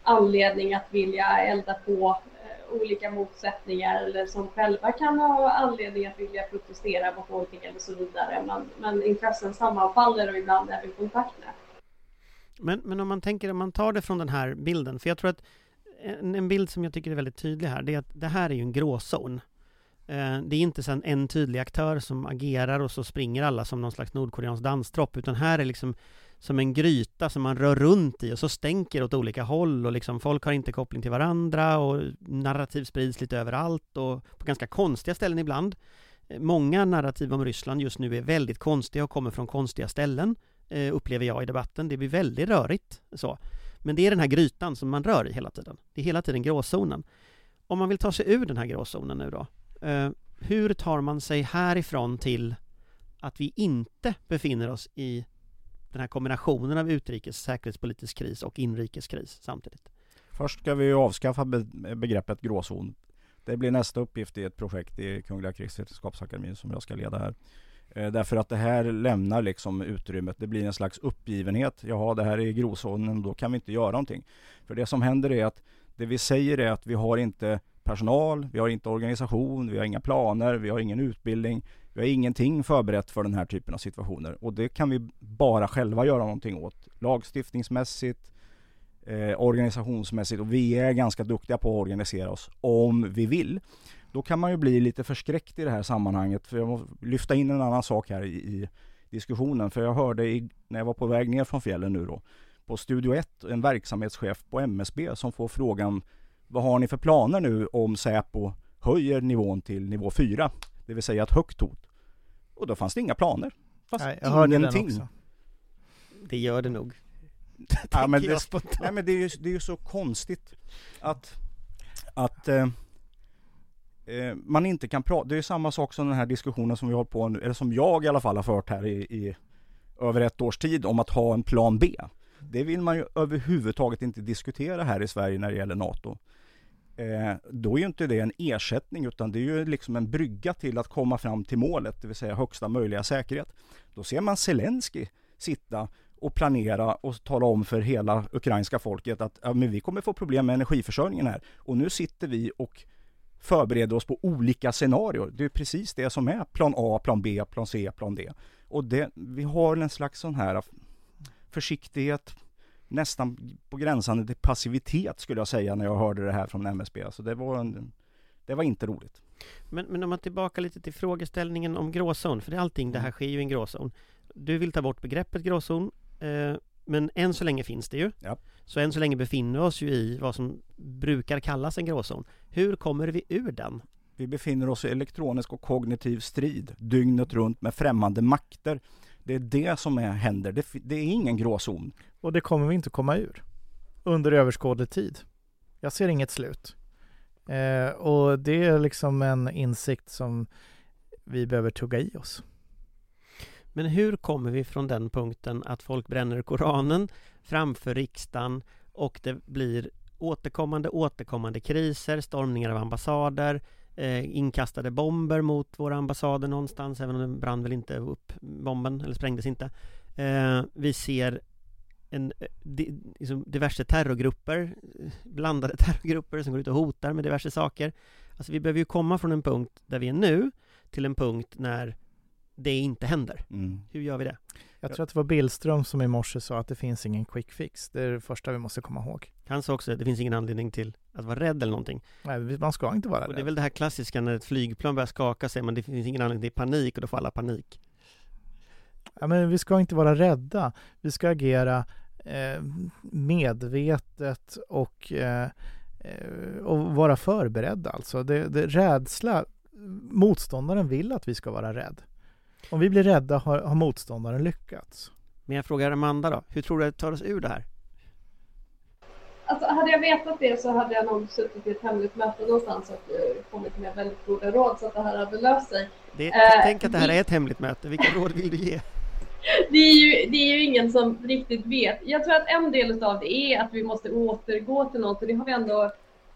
[SPEAKER 7] anledning att vilja elda på olika motsättningar eller som själva kan ha anledning att vilja protestera mot någonting eller så vidare. Men, men intressen sammanfaller och ibland även kontakt.
[SPEAKER 3] Men, men om man tänker, om man tar det från den här bilden, för jag tror att en, en bild som jag tycker är väldigt tydlig här, det är att det här är ju en gråzon. Eh, det är inte sen en tydlig aktör som agerar och så springer alla som någon slags nordkoreansk danstropp, utan här är liksom som en gryta som man rör runt i och så stänker åt olika håll och liksom folk har inte koppling till varandra och narrativ sprids lite överallt och på ganska konstiga ställen ibland. Många narrativ om Ryssland just nu är väldigt konstiga och kommer från konstiga ställen, eh, upplever jag i debatten. Det blir väldigt rörigt så. Men det är den här grytan som man rör i hela tiden. Det är hela tiden gråzonen. Om man vill ta sig ur den här gråzonen nu då, eh, hur tar man sig härifrån till att vi inte befinner oss i den här kombinationen av utrikes säkerhetspolitisk kris och inrikeskris samtidigt?
[SPEAKER 6] Först ska vi ju avskaffa begreppet gråzon. Det blir nästa uppgift i ett projekt i Kungliga krigsvetenskapsakademin som jag ska leda här. Eh, därför att det här lämnar liksom utrymmet. Det blir en slags uppgivenhet. Jaha, det här är gråzonen, då kan vi inte göra någonting. För det som händer är att det vi säger är att vi har inte personal, vi har inte organisation, vi har inga planer, vi har ingen utbildning. Vi har ingenting förberett för den här typen av situationer och det kan vi bara själva göra någonting åt. Lagstiftningsmässigt, eh, organisationsmässigt och vi är ganska duktiga på att organisera oss om vi vill. Då kan man ju bli lite förskräckt i det här sammanhanget för jag måste lyfta in en annan sak här i, i diskussionen för jag hörde i, när jag var på väg ner från fjällen nu då på Studio 1, en verksamhetschef på MSB som får frågan vad har ni för planer nu om Säpo höjer nivån till nivå 4? Det vill säga ett högt hot. Och då fanns det inga planer. Fast
[SPEAKER 5] Nej, jag hörde den
[SPEAKER 6] ingenting.
[SPEAKER 5] också.
[SPEAKER 3] Det gör det nog.
[SPEAKER 6] Ja, men det, nej, men det, är ju, det är ju så konstigt att, att eh, eh, man inte kan prata. Det är samma sak som den här diskussionen som vi har på nu, eller som jag i alla fall har fört här i, i över ett års tid om att ha en plan B. Det vill man ju överhuvudtaget inte diskutera här i Sverige när det gäller NATO. Eh, då är ju inte det en ersättning utan det är ju liksom en brygga till att komma fram till målet, det vill säga högsta möjliga säkerhet. Då ser man Zelensky sitta och planera och tala om för hela ukrainska folket att ja, men vi kommer få problem med energiförsörjningen här. Och nu sitter vi och förbereder oss på olika scenarier. Det är precis det som är plan A, plan B, plan C, plan D. Och det, vi har en slags sån här försiktighet, nästan på gränsen till passivitet skulle jag säga när jag hörde det här från MSB. Alltså det var en, Det var inte roligt.
[SPEAKER 3] Men, men om man tillbaka lite till frågeställningen om gråzon, för det är allting, det här sker ju i en gråzon. Du vill ta bort begreppet gråzon, eh, men än så länge finns det ju.
[SPEAKER 6] Ja.
[SPEAKER 3] Så än så länge befinner vi oss ju i vad som brukar kallas en gråzon. Hur kommer vi ur den?
[SPEAKER 6] Vi befinner oss i elektronisk och kognitiv strid dygnet runt med främmande makter. Det är det som är, händer. Det, det är ingen gråzon.
[SPEAKER 5] Och det kommer vi inte komma ur under överskådlig tid. Jag ser inget slut. Eh, och det är liksom en insikt som vi behöver tugga i oss.
[SPEAKER 3] Men hur kommer vi från den punkten att folk bränner Koranen framför riksdagen och det blir återkommande, återkommande kriser, stormningar av ambassader, eh, inkastade bomber mot våra ambassader någonstans, även om den brann väl inte upp, bomben, eller sprängdes inte. Eh, vi ser en, eh, di, liksom diverse terrorgrupper, eh, blandade terrorgrupper som går ut och hotar med diverse saker. Alltså vi behöver ju komma från en punkt där vi är nu till en punkt när det inte händer.
[SPEAKER 6] Mm.
[SPEAKER 3] Hur gör vi det?
[SPEAKER 5] Jag tror att det var Billström som i morse sa att det finns ingen quick fix. Det är det första vi måste komma ihåg.
[SPEAKER 3] Han sa också att det finns ingen anledning till att vara rädd eller någonting.
[SPEAKER 5] Nej, man ska inte vara
[SPEAKER 3] Och det är
[SPEAKER 5] rädd.
[SPEAKER 3] väl det här klassiska när ett flygplan börjar skaka säger man det finns ingen anledning till panik och då får alla panik.
[SPEAKER 5] Ja, men vi ska inte vara rädda. Vi ska agera medvetet och, eh, eh, och vara förberedda. Alltså det, det, rädsla, motståndaren vill att vi ska vara rädd. Om vi blir rädda har, har motståndaren lyckats.
[SPEAKER 3] Men jag frågar Amanda då, hur tror du att tar oss ur det här?
[SPEAKER 7] Alltså, hade jag vetat det så hade jag nog suttit i ett hemligt möte någonstans och eh, kommit med väldigt goda råd så att det här hade löst sig.
[SPEAKER 3] Det,
[SPEAKER 7] Eh,
[SPEAKER 3] tänk att det här
[SPEAKER 7] vi-
[SPEAKER 3] är ett hemligt möte, vilka råd vill du ge?
[SPEAKER 7] Det är, ju, det är ju ingen som riktigt vet. Jag tror att en del av det är att vi måste återgå till något och det har vi ändå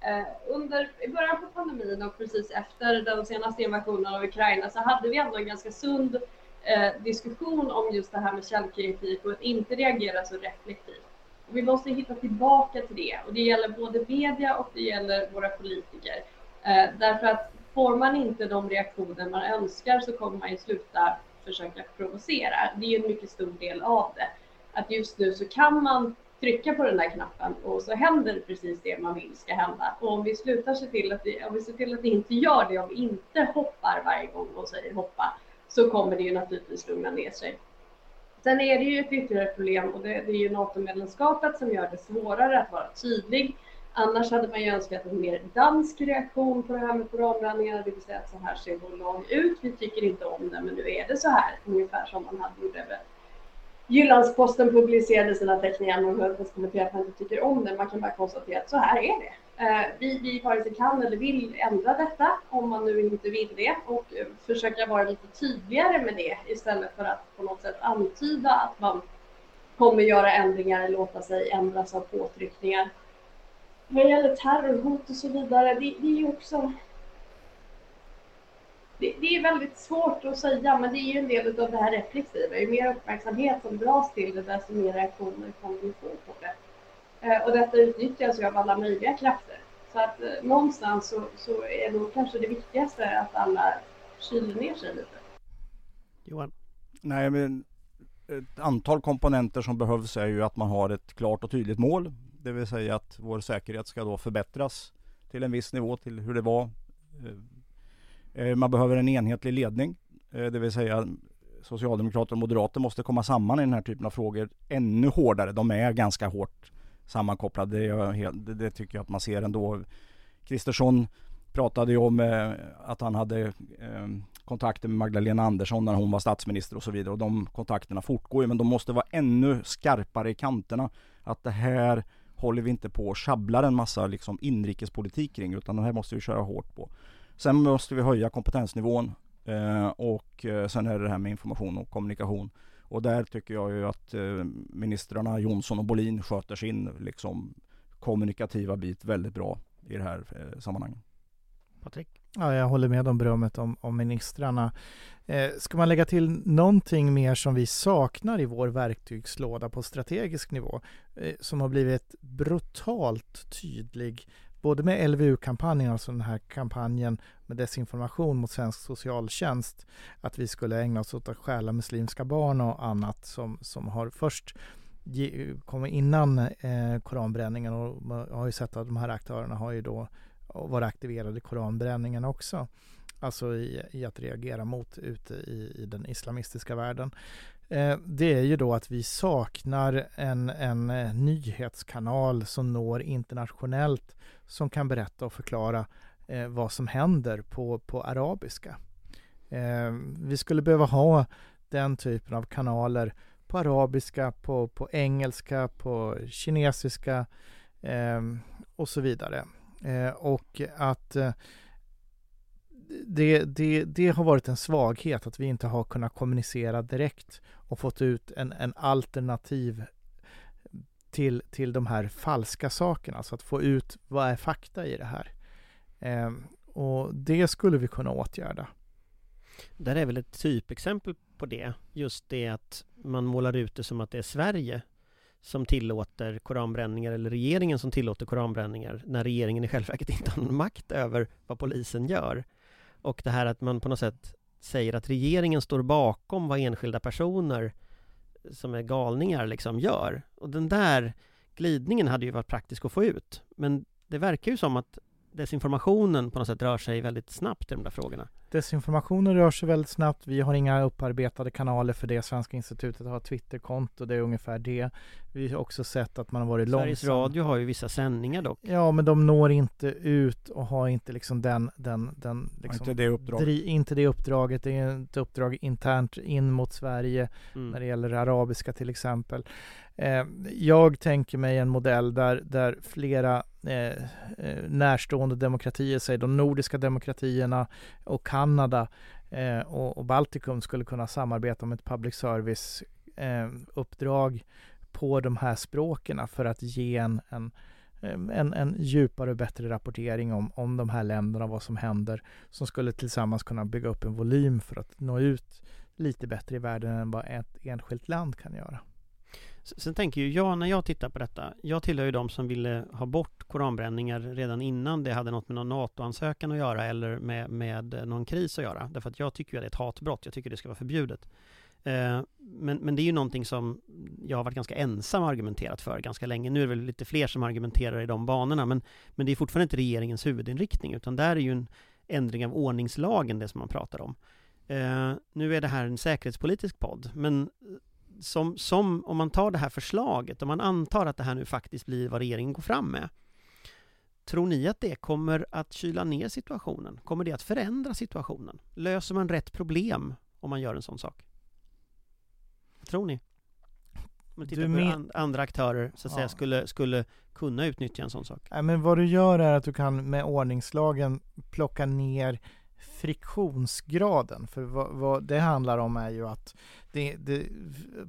[SPEAKER 7] eh, under i början på pandemin och precis efter den senaste invasionen av Ukraina så hade vi ändå en ganska sund eh, diskussion om just det här med källkritik och att inte reagera så reflektivt. Och vi måste hitta tillbaka till det och det gäller både media och det gäller våra politiker. Eh, därför att får man inte de reaktioner man önskar så kommer man ju sluta försöka provocera. Det är ju en mycket stor del av det. Att just nu så kan man trycka på den där knappen och så händer precis det man vill ska hända. Och om vi slutar se till att vi, om vi ser till att det inte gör det, om vi inte hoppar varje gång och säger hoppa, så kommer det ju naturligtvis lugna ner sig. Sen är det ju ett ytterligare problem och det, det är ju NATO-medlemskapet som gör det svårare att vara tydlig. Annars hade man ju önskat en mer dansk reaktion på det här med koranbränningar, det vill säga att så här ser vår lag ut. Vi tycker inte om det, men nu är det så här. Ungefär som man hade gjort över Jyllandsposten publicerade sina teckningar, man behöver inte kommentera att man inte tycker om det. Man kan bara konstatera att så här är det. Eh, vi, vi vare sig kan eller vill ändra detta, om man nu inte vill det, och eh, försöka vara lite tydligare med det istället för att på något sätt antyda att man kommer göra ändringar eller låta sig ändras av påtryckningar. Vad gäller terrorhot och så vidare, det, det är ju också... Det, det är väldigt svårt att säga, men det är ju en del av det här reflexiva. Ju mer uppmärksamhet som dras till det, desto mer reaktioner kommer vi få på det. Eh, och detta utnyttjas ju av alla möjliga krafter. Så att eh, någonstans så, så är nog kanske det viktigaste att alla kyler ner sig lite.
[SPEAKER 3] Johan?
[SPEAKER 6] Nej, men ett antal komponenter som behövs är ju att man har ett klart och tydligt mål. Det vill säga att vår säkerhet ska då förbättras till en viss nivå till hur det var. Eh, eh, man behöver en enhetlig ledning. Eh, det vill säga Socialdemokrater och Moderater måste komma samman i den här typen av frågor ännu hårdare. De är ganska hårt sammankopplade. Det, är helt, det, tycker jag att man ser ändå. Kristersson pratade ju om att han hade kontakter med Magdalena Andersson när hon var statsminister och så vidare. Och de kontakterna fortgår ju men de måste vara ännu skarpare i kanterna. Att det här håller vi inte på och sjabblar en massa liksom inrikespolitik kring utan det här måste vi köra hårt på. Sen måste vi höja kompetensnivån eh, och eh, sen är det det här med information och kommunikation. Och där tycker jag ju att eh, ministrarna Jonsson och Bolin sköter sin liksom kommunikativa bit väldigt bra i det här eh, sammanhanget.
[SPEAKER 3] Patrik?
[SPEAKER 5] Ja, jag håller med om berömmet om, om ministrarna. Eh, ska man lägga till någonting mer som vi saknar i vår verktygslåda på strategisk nivå, eh, som har blivit brutalt tydlig, både med LVU-kampanjen, alltså den här kampanjen med desinformation mot svensk socialtjänst, att vi skulle ägna oss åt att stjäla muslimska barn och annat som, som har först ge- kommit innan eh, koranbränningen och man har ju sett att de här aktörerna har ju då och vara aktiverade i koranbränningen också. Alltså i, i att reagera mot ute i, i den islamistiska världen. Eh, det är ju då att vi saknar en, en eh, nyhetskanal som når internationellt som kan berätta och förklara eh, vad som händer på, på arabiska. Eh, vi skulle behöva ha den typen av kanaler på arabiska, på, på engelska, på kinesiska eh, och så vidare. Eh, och att eh, det, det, det har varit en svaghet att vi inte har kunnat kommunicera direkt och fått ut en, en alternativ till, till de här falska sakerna, alltså att få ut vad är fakta i det här. Eh, och det skulle vi kunna åtgärda.
[SPEAKER 3] Där är väl ett typexempel på det. Just det att man målar ut det som att det är Sverige som tillåter koranbränningar eller regeringen som tillåter koranbränningar när regeringen i själva verket inte har någon makt över vad polisen gör. Och det här att man på något sätt säger att regeringen står bakom vad enskilda personer som är galningar liksom gör. Och den där glidningen hade ju varit praktisk att få ut. Men det verkar ju som att desinformationen på något sätt rör sig väldigt snabbt i de där frågorna.
[SPEAKER 5] Desinformationen rör sig väldigt snabbt. Vi har inga upparbetade kanaler för det. Svenska institutet har Twitterkonto, det är ungefär det. Vi har också sett att man har varit
[SPEAKER 3] Sveriges
[SPEAKER 5] långsam.
[SPEAKER 3] Radio har ju vissa sändningar dock.
[SPEAKER 5] Ja, men de når inte ut och har inte liksom den, den, den liksom,
[SPEAKER 6] inte det uppdraget.
[SPEAKER 5] dri- inte det uppdraget. Det är ett uppdrag internt in mot Sverige
[SPEAKER 3] Mm.
[SPEAKER 5] när det gäller arabiska till exempel. Eh, jag tänker mig en modell där, där flera eh, eh, närstående demokratier, säg de nordiska demokratierna och Kanada eh, och, och Baltikum skulle kunna samarbeta om ett public service eh, uppdrag på de här språken för att ge en, en en, en djupare och bättre rapportering om, om de här länderna, vad som händer, som skulle tillsammans kunna bygga upp en volym för att nå ut lite bättre i världen än vad ett enskilt land kan göra.
[SPEAKER 3] Sen tänker ju jag, när jag tittar på detta, jag tillhör ju de som ville ha bort koranbränningar redan innan det hade något med någon NATO-ansökan att göra eller med, med någon kris att göra. Därför att jag tycker ju att det är ett hatbrott, jag tycker det ska vara förbjudet. Eh, Men, men det är ju någonting som jag har varit ganska ensam och argumenterat för ganska länge. Nu är det väl lite fler som argumenterar i de banorna, men, men det är fortfarande inte regeringens huvudinriktning, utan där är ju en ändring av ordningslagen det som man pratar om. Eh, nu är det här en säkerhetspolitisk podd, men som, som om man tar det här förslaget, om man antar att det här nu faktiskt blir vad regeringen går fram med. Tror ni att det kommer att kyla ner situationen? Kommer det att förändra situationen? Löser man rätt problem om man gör en sån sak? Vad tror ni? Om man tittar
[SPEAKER 5] Du
[SPEAKER 3] på
[SPEAKER 5] men-
[SPEAKER 3] an- andra aktörer så att säga
[SPEAKER 5] Ja.
[SPEAKER 3] skulle, skulle kunna utnyttja en sån sak.
[SPEAKER 5] Nej, men vad du gör är att du kan med ordningslagen plocka ner friktionsgraden. För vad, vad det handlar om är ju att det, det,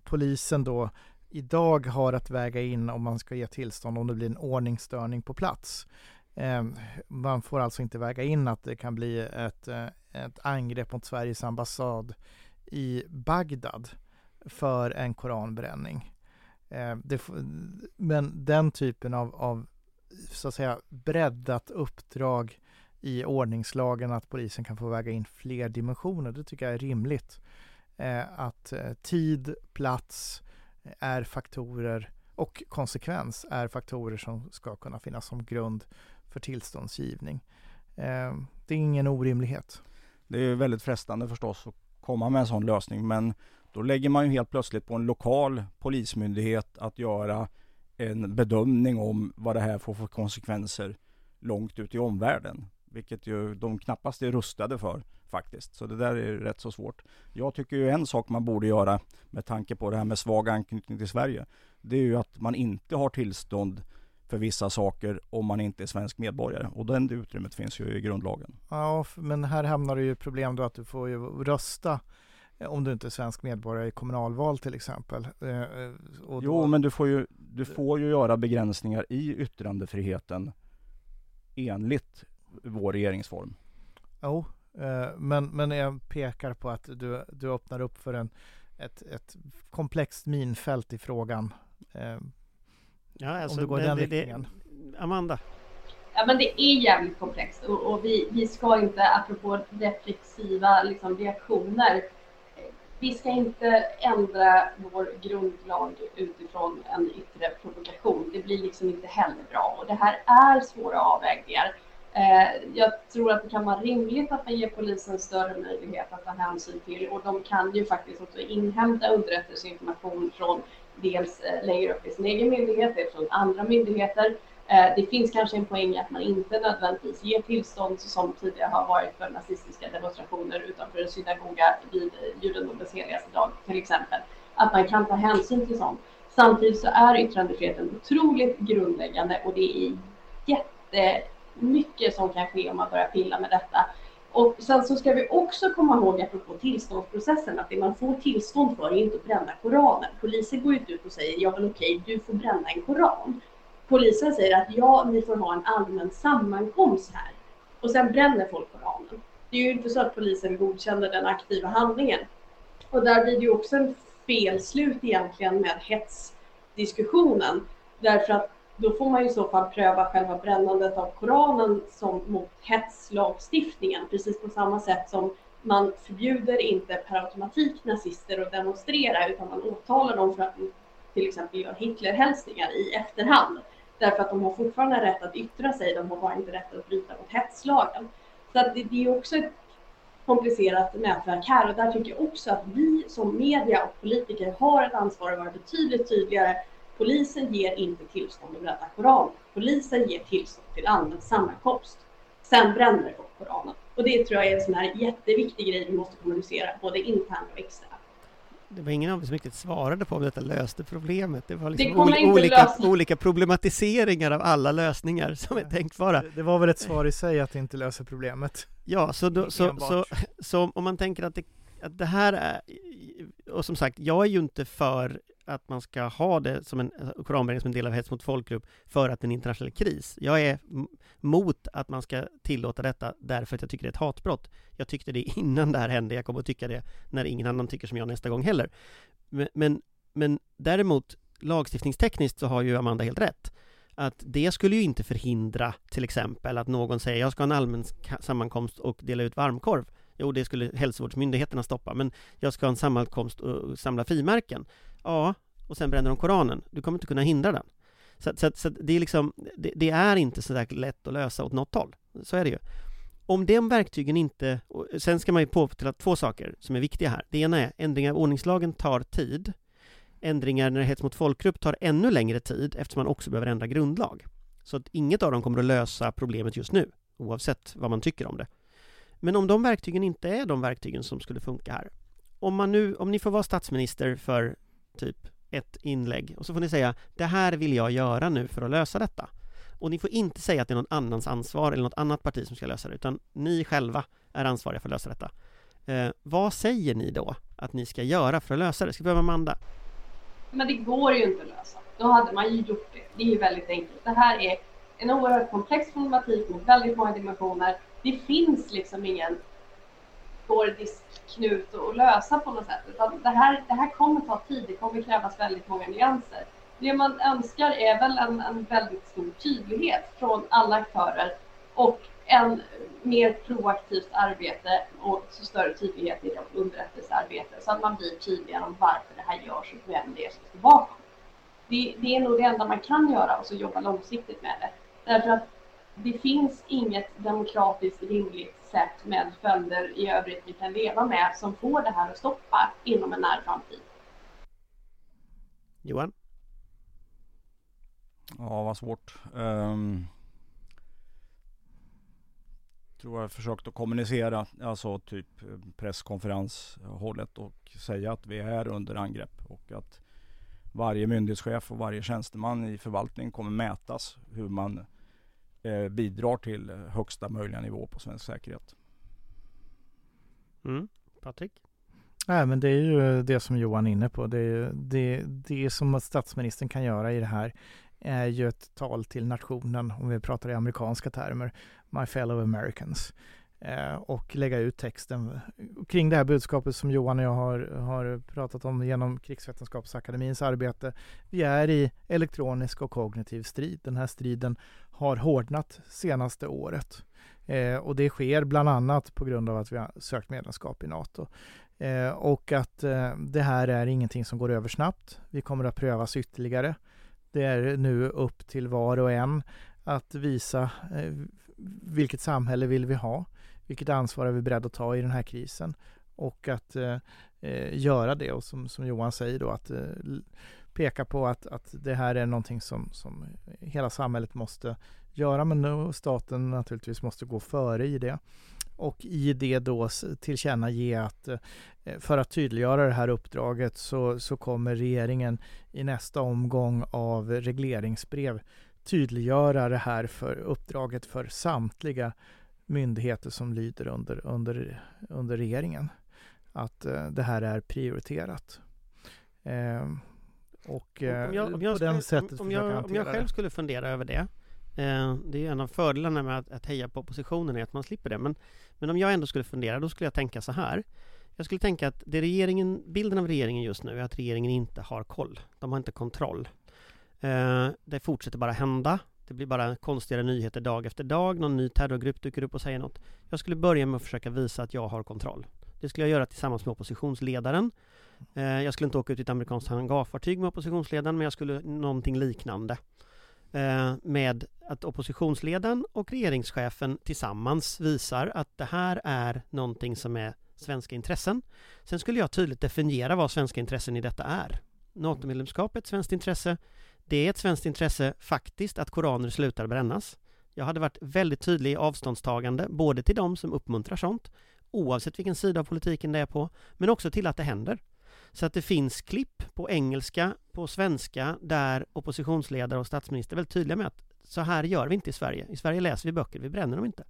[SPEAKER 5] polisen då idag har att väga in om man ska ge tillstånd om det blir en ordningsstörning på plats. Eh, man får alltså inte väga in att det kan bli ett, eh, ett angrepp mot Sveriges ambassad i Bagdad för en koranbränning. Eh, det, men den typen av, av så att säga breddat uppdrag i ordningslagen att polisen kan få väga in fler dimensioner. Det tycker jag är rimligt. Eh, att eh, tid, plats eh, är faktorer och konsekvens är faktorer som ska kunna finnas som grund för tillståndsgivning. Eh, det är ingen orimlighet.
[SPEAKER 6] Det är ju väldigt frestande förstås att komma med en sån lösning men då lägger man ju helt plötsligt på en lokal polismyndighet att göra en bedömning om vad det här får för konsekvenser långt ut i omvärlden. Vilket ju de knappast är rustade för faktiskt. Så det där är rätt så svårt. Jag tycker ju en sak man borde göra med tanke på det här med svag anknytning till Sverige. Det är ju att man inte har tillstånd för vissa saker om man inte är svensk medborgare. Och den utrymmet finns ju i grundlagen.
[SPEAKER 5] Ja, men här hamnar du ju problem då att du får ju rösta eh, om du inte är svensk medborgare i kommunalval till exempel. Eh, eh, och
[SPEAKER 6] Jo,
[SPEAKER 5] då-
[SPEAKER 6] men du får, ju, du får ju göra begränsningar i yttrandefriheten enligt vår regeringsform.
[SPEAKER 5] Jo, eh, men, men jag pekar på att du, du öppnar upp för en, ett, ett komplext minfält i frågan. Eh,
[SPEAKER 3] Ja,
[SPEAKER 5] om du går i den
[SPEAKER 3] det- det-
[SPEAKER 5] riktningen.
[SPEAKER 3] Amanda?
[SPEAKER 7] Ja, men det är jävligt komplext och, och vi, vi ska inte, apropå reflexiva liksom, reaktioner, vi ska inte ändra vår grundlag utifrån en yttre provokation. Det blir liksom inte heller bra och det här är svåra avvägningar. Eh, jag tror att det kan vara rimligt att man ger polisen större möjlighet att ta hänsyn till och de kan ju faktiskt också inhämta underrättelseinformation från dels eh, längre upp i sin egen myndighet, dels från andra myndigheter. Eh, det finns kanske en poäng i att man inte nödvändigtvis ger tillstånd som tidigare har varit för nazistiska demonstrationer utanför en synagoga vid eh, judendomens heligaste dag till exempel. Att man kan ta hänsyn till sånt. Samtidigt så är yttrandefriheten otroligt grundläggande och det är jätte mycket som kan ske om man börjar pilla med detta. Och sen så ska vi också komma ihåg, apropå tillståndsprocessen, att det man får tillstånd för är inte att bränna Koranen. Polisen går inte ut och säger, ja men okej, du får bränna en Koran. Polisen säger att ja, ni får ha en allmän sammankomst här. Och sen bränner folk Koranen. Det är ju inte så att polisen godkänner den aktiva handlingen. Och där blir det ju också en felslut egentligen med hetsdiskussionen. Därför att då får man i så fall pröva själva brännandet av Koranen som mot hetslagstiftningen, precis på samma sätt som man förbjuder inte per automatik nazister att demonstrera utan man åtalar dem för att de till exempel gör Hitlerhälsningar i efterhand. Därför att de har fortfarande rätt att yttra sig, de har bara inte rätt att bryta mot hetslagen. Så att det, det är också ett komplicerat nätverk här och där tycker jag också att vi som media och politiker har ett ansvar att vara betydligt tydligare Polisen ger inte tillstånd att bränna Koranen. Polisen ger tillstånd till allmän sammankomst. Sen bränner folk Koranen. Och det tror jag är en sån här jätteviktig grej vi måste kommunicera, både internt och externt.
[SPEAKER 3] Det var ingen av oss som riktigt svarade på om detta löste problemet. Det var liksom
[SPEAKER 7] Det kommer
[SPEAKER 3] ol-
[SPEAKER 7] inte
[SPEAKER 3] olika, olika problematiseringar av alla lösningar som är tänkbara.
[SPEAKER 5] Det, det var väl ett svar i sig att det inte löser problemet.
[SPEAKER 3] Ja, så, då, så, så, så om man tänker att det, att det här är... Och som sagt, jag är ju inte för att man ska ha det som en alltså, koranbränning som en del av hets mot folkgrupp för att det är en internationell kris. Jag är mot att man ska tillåta detta därför att jag tycker det är ett hatbrott. Jag tyckte det innan det här hände, jag kommer att tycka det när ingen annan tycker som jag nästa gång heller. Men, men, men däremot lagstiftningstekniskt så har ju Amanda helt rätt. Att det skulle ju inte förhindra till exempel att någon säger jag ska ha en allmän sammankomst och dela ut varmkorv. Jo, det skulle hälsovårdsmyndigheterna stoppa, men jag ska ha en sammankomst och samla frimärken. Ja, och sen bränner de Koranen. Du kommer inte kunna hindra den. Så, så, så det är liksom, det, det är inte så där lätt att lösa åt något håll. Så är det ju. Om de verktygen inte, och sen ska man ju påpeka två saker som är viktiga här. Det ena är ändringar av ordningslagen tar tid. Ändringar när det hets mot folkgrupp tar ännu längre tid eftersom man också behöver ändra grundlag. Så att inget av dem kommer att lösa problemet just nu, oavsett vad man tycker om det. Men om de verktygen inte är de verktygen som skulle funka här. Om, man nu, om ni får vara statsminister för typ ett inlägg och så får ni säga det här vill jag göra nu för att lösa detta. Och ni får inte säga att det är någon annans ansvar eller något annat parti som ska lösa det, utan ni själva är ansvariga för att lösa detta. Eh, vad säger ni då att ni ska göra för att lösa det? Ska vi börja med Amanda?
[SPEAKER 7] Men det går ju inte att lösa. Då hade man ju gjort det. Det är ju väldigt enkelt. Det här är en oerhört komplex problematik med väldigt många dimensioner. Det finns liksom ingen gordisk knut att lösa på något sätt. Utan det, här, det här kommer ta tid. Det kommer krävas väldigt många nyanser. Det man önskar är väl en, en väldigt stor tydlighet från alla aktörer och en mer proaktivt arbete och så större tydlighet i underrättelsearbete så att man blir tydligare om varför det här görs och vem det är som står bakom. Det, det är nog det enda man kan göra och så jobba långsiktigt med det. Därför att det finns inget demokratiskt rimligt sätt med följder i övrigt vi kan leva med som får det här att stoppa inom en nära framtid.
[SPEAKER 3] Johan?
[SPEAKER 6] Ja, vad svårt. Um, tror jag försökt att kommunicera, alltså typ presskonferenshållet och säga att vi är under angrepp och att varje myndighetschef och varje tjänsteman i förvaltning kommer mätas hur man eh, bidrar till högsta möjliga nivå på svensk säkerhet.
[SPEAKER 3] Mm. Patrik?
[SPEAKER 5] Nej, men det är ju det som Johan är inne på. Det, är- det, det som statsministern kan göra i det här är ju ett tal till nationen, om vi pratar i amerikanska termer, My fellow Americans. Eh, och lägga ut texten kring det här budskapet som Johan och jag har, har pratat om genom Krigsvetenskapsakademins arbete. Vi är i elektronisk och kognitiv strid. Den här striden har hårdnat senaste året. Eh, och det sker bland annat på grund av att vi har sökt medlemskap i NATO. Eh, och att eh, det här är ingenting som går över snabbt. Vi kommer att prövas ytterligare. Det är nu upp till var och en att visa eh, vilket samhälle vill vi ha? Vilket ansvar är vi beredda att ta i den här krisen? Och att eh, eh göra det och som, som Johan säger då att eh, peka på att, att det här är någonting som, som hela samhället måste göra men staten naturligtvis måste gå före i det och i det då tillkännage att eh, för att tydliggöra det här uppdraget så, så kommer regeringen i nästa omgång av regleringsbrev tydliggöra det här för uppdraget för samtliga myndigheter som lyder under, under, under regeringen. Att eh, det här är prioriterat. Eh, och eh,
[SPEAKER 3] om jag, om jag,
[SPEAKER 5] på den
[SPEAKER 3] skulle,
[SPEAKER 5] sättet
[SPEAKER 3] om jag, om jag själv det. skulle fundera över det eh, Det är en av fördelarna med att, att heja på oppositionen är att man slipper det men, men om jag ändå skulle fundera då skulle jag tänka så här Jag skulle tänka att det regeringen, bilden av regeringen just nu är att regeringen inte har koll De har inte kontroll eh, Det fortsätter bara hända det blir bara konstigare nyheter dag efter dag, någon ny terrorgrupp dyker upp och säger något. Jag skulle börja med att försöka visa att jag har kontroll. Det skulle jag göra tillsammans med oppositionsledaren. Eh, jag skulle inte åka ut i ett amerikanskt hangarfartyg med oppositionsledaren, men jag skulle någonting liknande. Eh, med att oppositionsledaren och regeringschefen tillsammans visar att det här är någonting som är svenska intressen. Sen skulle jag tydligt definiera vad svenska intressen i detta är. NATO-medlemskap är ett svenskt intresse. Det är ett svenskt intresse faktiskt att koraner slutar brännas. Jag hade varit väldigt tydlig i avståndstagande, både till de som uppmuntrar sånt, oavsett vilken sida av politiken det är på, men också till att det händer. Så att det finns klipp på engelska, på svenska, där oppositionsledare och statsminister är väldigt tydliga med att så här gör vi inte i Sverige. I Sverige läser vi böcker, vi bränner dem inte.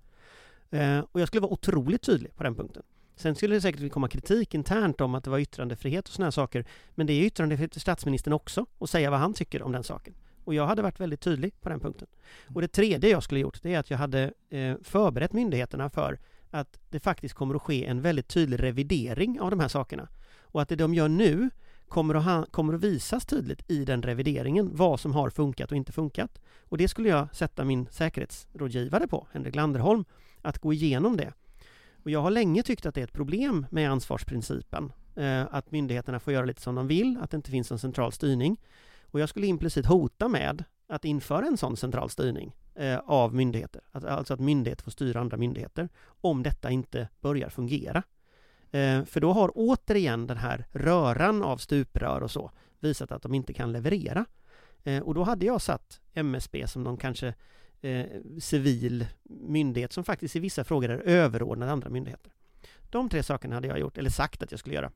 [SPEAKER 3] Eh, och jag skulle vara otroligt tydlig på den punkten. Sen skulle det säkert komma kritik internt om att det var yttrandefrihet och sådana här saker. Men det är yttrandefrihet för statsministern också att säga vad han tycker om den saken. Och jag hade varit väldigt tydlig på den punkten. Och det tredje jag skulle gjort, det är att jag hade eh, förberett myndigheterna för att det faktiskt kommer att ske en väldigt tydlig revidering av de här sakerna. Och att det de gör nu kommer att, ha, kommer att visas tydligt i den revideringen vad som har funkat och inte funkat. Och det skulle jag sätta min säkerhetsrådgivare på, Henrik Landerholm, att gå igenom det. Och jag har länge tyckt att det är ett problem med ansvarsprincipen. Eh, att myndigheterna får göra lite som de vill, att det inte finns en central styrning. Och jag skulle implicit hota med att införa en sån central styrning eh, av myndigheter. Alltså att myndigheter får styra andra myndigheter om detta inte börjar fungera. Eh, för då har återigen den här röran av stuprör och så visat att de inte kan leverera. Eh, och då hade jag satt MSB som någon kanske eh, civil myndighet som faktiskt i vissa frågor är överordnad andra myndigheter. De tre sakerna hade jag gjort, eller sagt att jag skulle göra.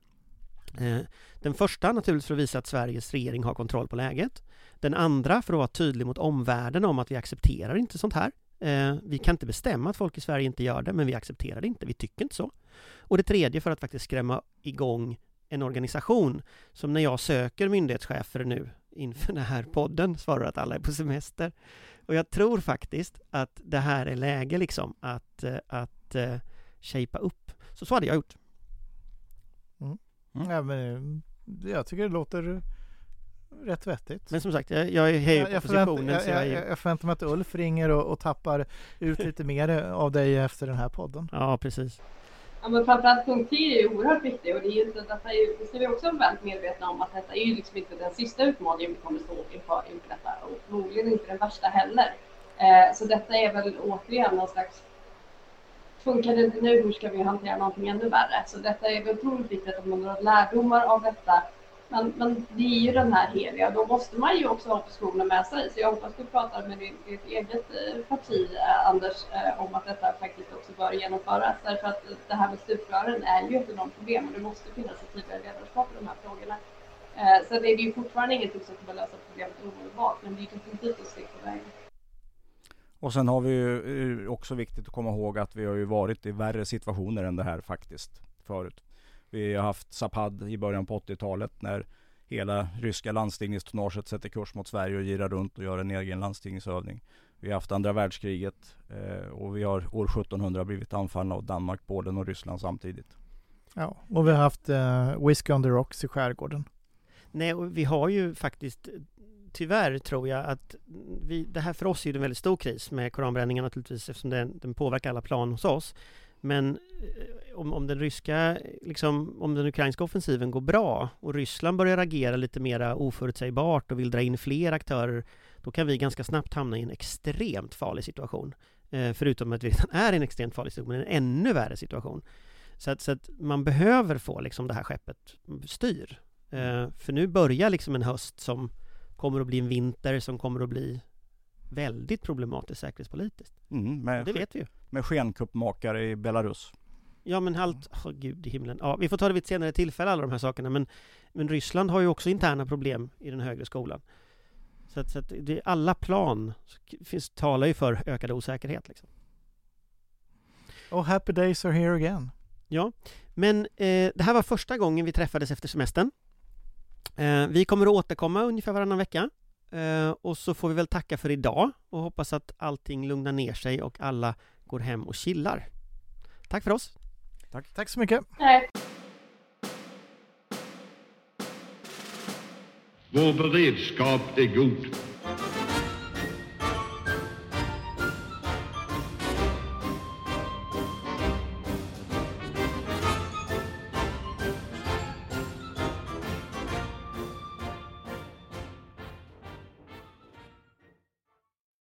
[SPEAKER 3] Eh, den första naturligtvis för att visa att Sveriges regering har kontroll på läget. Den andra för att vara tydlig mot omvärlden om att vi accepterar inte sånt här. Eh, vi kan inte bestämma att folk i Sverige inte gör det, men vi accepterar det inte. Vi tycker inte så. Och det tredje för att faktiskt skrämma igång en organisation som när jag söker myndighetschefer nu inför den här podden svarar att alla är på semester. Och jag tror faktiskt att det här är läge liksom att, eh, att uh, shapea upp. Så så hade jag gjort.
[SPEAKER 5] Mm. Mm. Ja, men jag tycker det låter rätt vettigt.
[SPEAKER 3] Men som sagt, jag, jag är hej på positionen.
[SPEAKER 5] Jag, jag, jag, jag förväntar mig att Ulf ringer och, och tappar ut lite mer av dig efter den här podden.
[SPEAKER 3] Ja, precis.
[SPEAKER 7] Ja, men framförallt punkt 10 är ju oerhört viktig och det är ju inte, detta är ju, det ska vi också vara väldigt medvetna om att detta är ju liksom inte den sista utmaningen vi kommer stå inför, inför detta och förmodligen inte den värsta heller. Eh, så detta är väl återigen någon slags Funkar det inte nu, hur ska vi hantera någonting ännu värre? Så detta är väl otroligt viktigt att man drar lärdomar av detta men, men det är ju den här heliga, då måste man ju också ha oppositionen med sig. Så jag hoppas du pratar med ditt, ditt eget eh, parti, eh, Anders, eh, om att detta faktiskt också bör genomföras. Därför att det här med stuprören är ju ett enormt problem och det måste finnas ett tydligare ledarskap i de här frågorna. Sen är det ju fortfarande ingenting som kommer lösa problemet omedelbart, men det är ju definitivt ett steg på vägen.
[SPEAKER 6] Och sen har vi ju också viktigt att komma ihåg att vi har ju varit i värre situationer än det här faktiskt förut. Vi har haft Zapad i början på 80-talet när hela ryska landstigningstonnaget sätter kurs mot Sverige och girar runt och gör en egen landstigningsövning. Vi har haft andra världskriget eh, och vi har år 1700 blivit anfallna av Danmark, Polen och Ryssland samtidigt.
[SPEAKER 5] Ja, och vi har haft eh, Whiskey on the Rocks i skärgården.
[SPEAKER 3] Nej, och vi har ju faktiskt tyvärr tror jag att vi, det här för oss är ju en väldigt stor kris med koranbränningen naturligtvis eftersom den, den påverkar alla plan hos oss. Men eh, om, om den ryska, liksom, om den ukrainska offensiven går bra och Ryssland börjar agera lite mera oförutsägbart och vill dra in fler aktörer då kan vi ganska snabbt hamna i en extremt farlig situation. Eh, förutom att vi redan är i en extremt farlig situation, en ännu värre situation. Så att, så att man behöver få liksom det här skeppet styr. Eh, för nu börjar liksom en höst som kommer att bli en vinter som kommer att bli väldigt problematisk säkerhetspolitiskt.
[SPEAKER 6] Mm, med,
[SPEAKER 3] Det vet vi ju.
[SPEAKER 6] Med skenkuppmakare i Belarus.
[SPEAKER 3] Ja men allt, oh, gud i himlen. Ja, vi får ta det vid ett senare tillfälle alla de här sakerna men, men Ryssland har ju också interna problem i den högre skolan. Så att, så att det, alla plan finns, talar ju för ökad osäkerhet. Liksom.
[SPEAKER 5] Och happy days are here again.
[SPEAKER 3] Ja, men eh, det här var första gången vi träffades efter semestern. Eh, vi kommer att återkomma ungefär varannan vecka. Eh, och så får vi väl tacka för idag och hoppas att allting lugnar ner sig och alla går hem och chillar. Tack för oss!
[SPEAKER 5] Tack, Tack så mycket.
[SPEAKER 7] Nej.
[SPEAKER 4] Vår beredskap är god.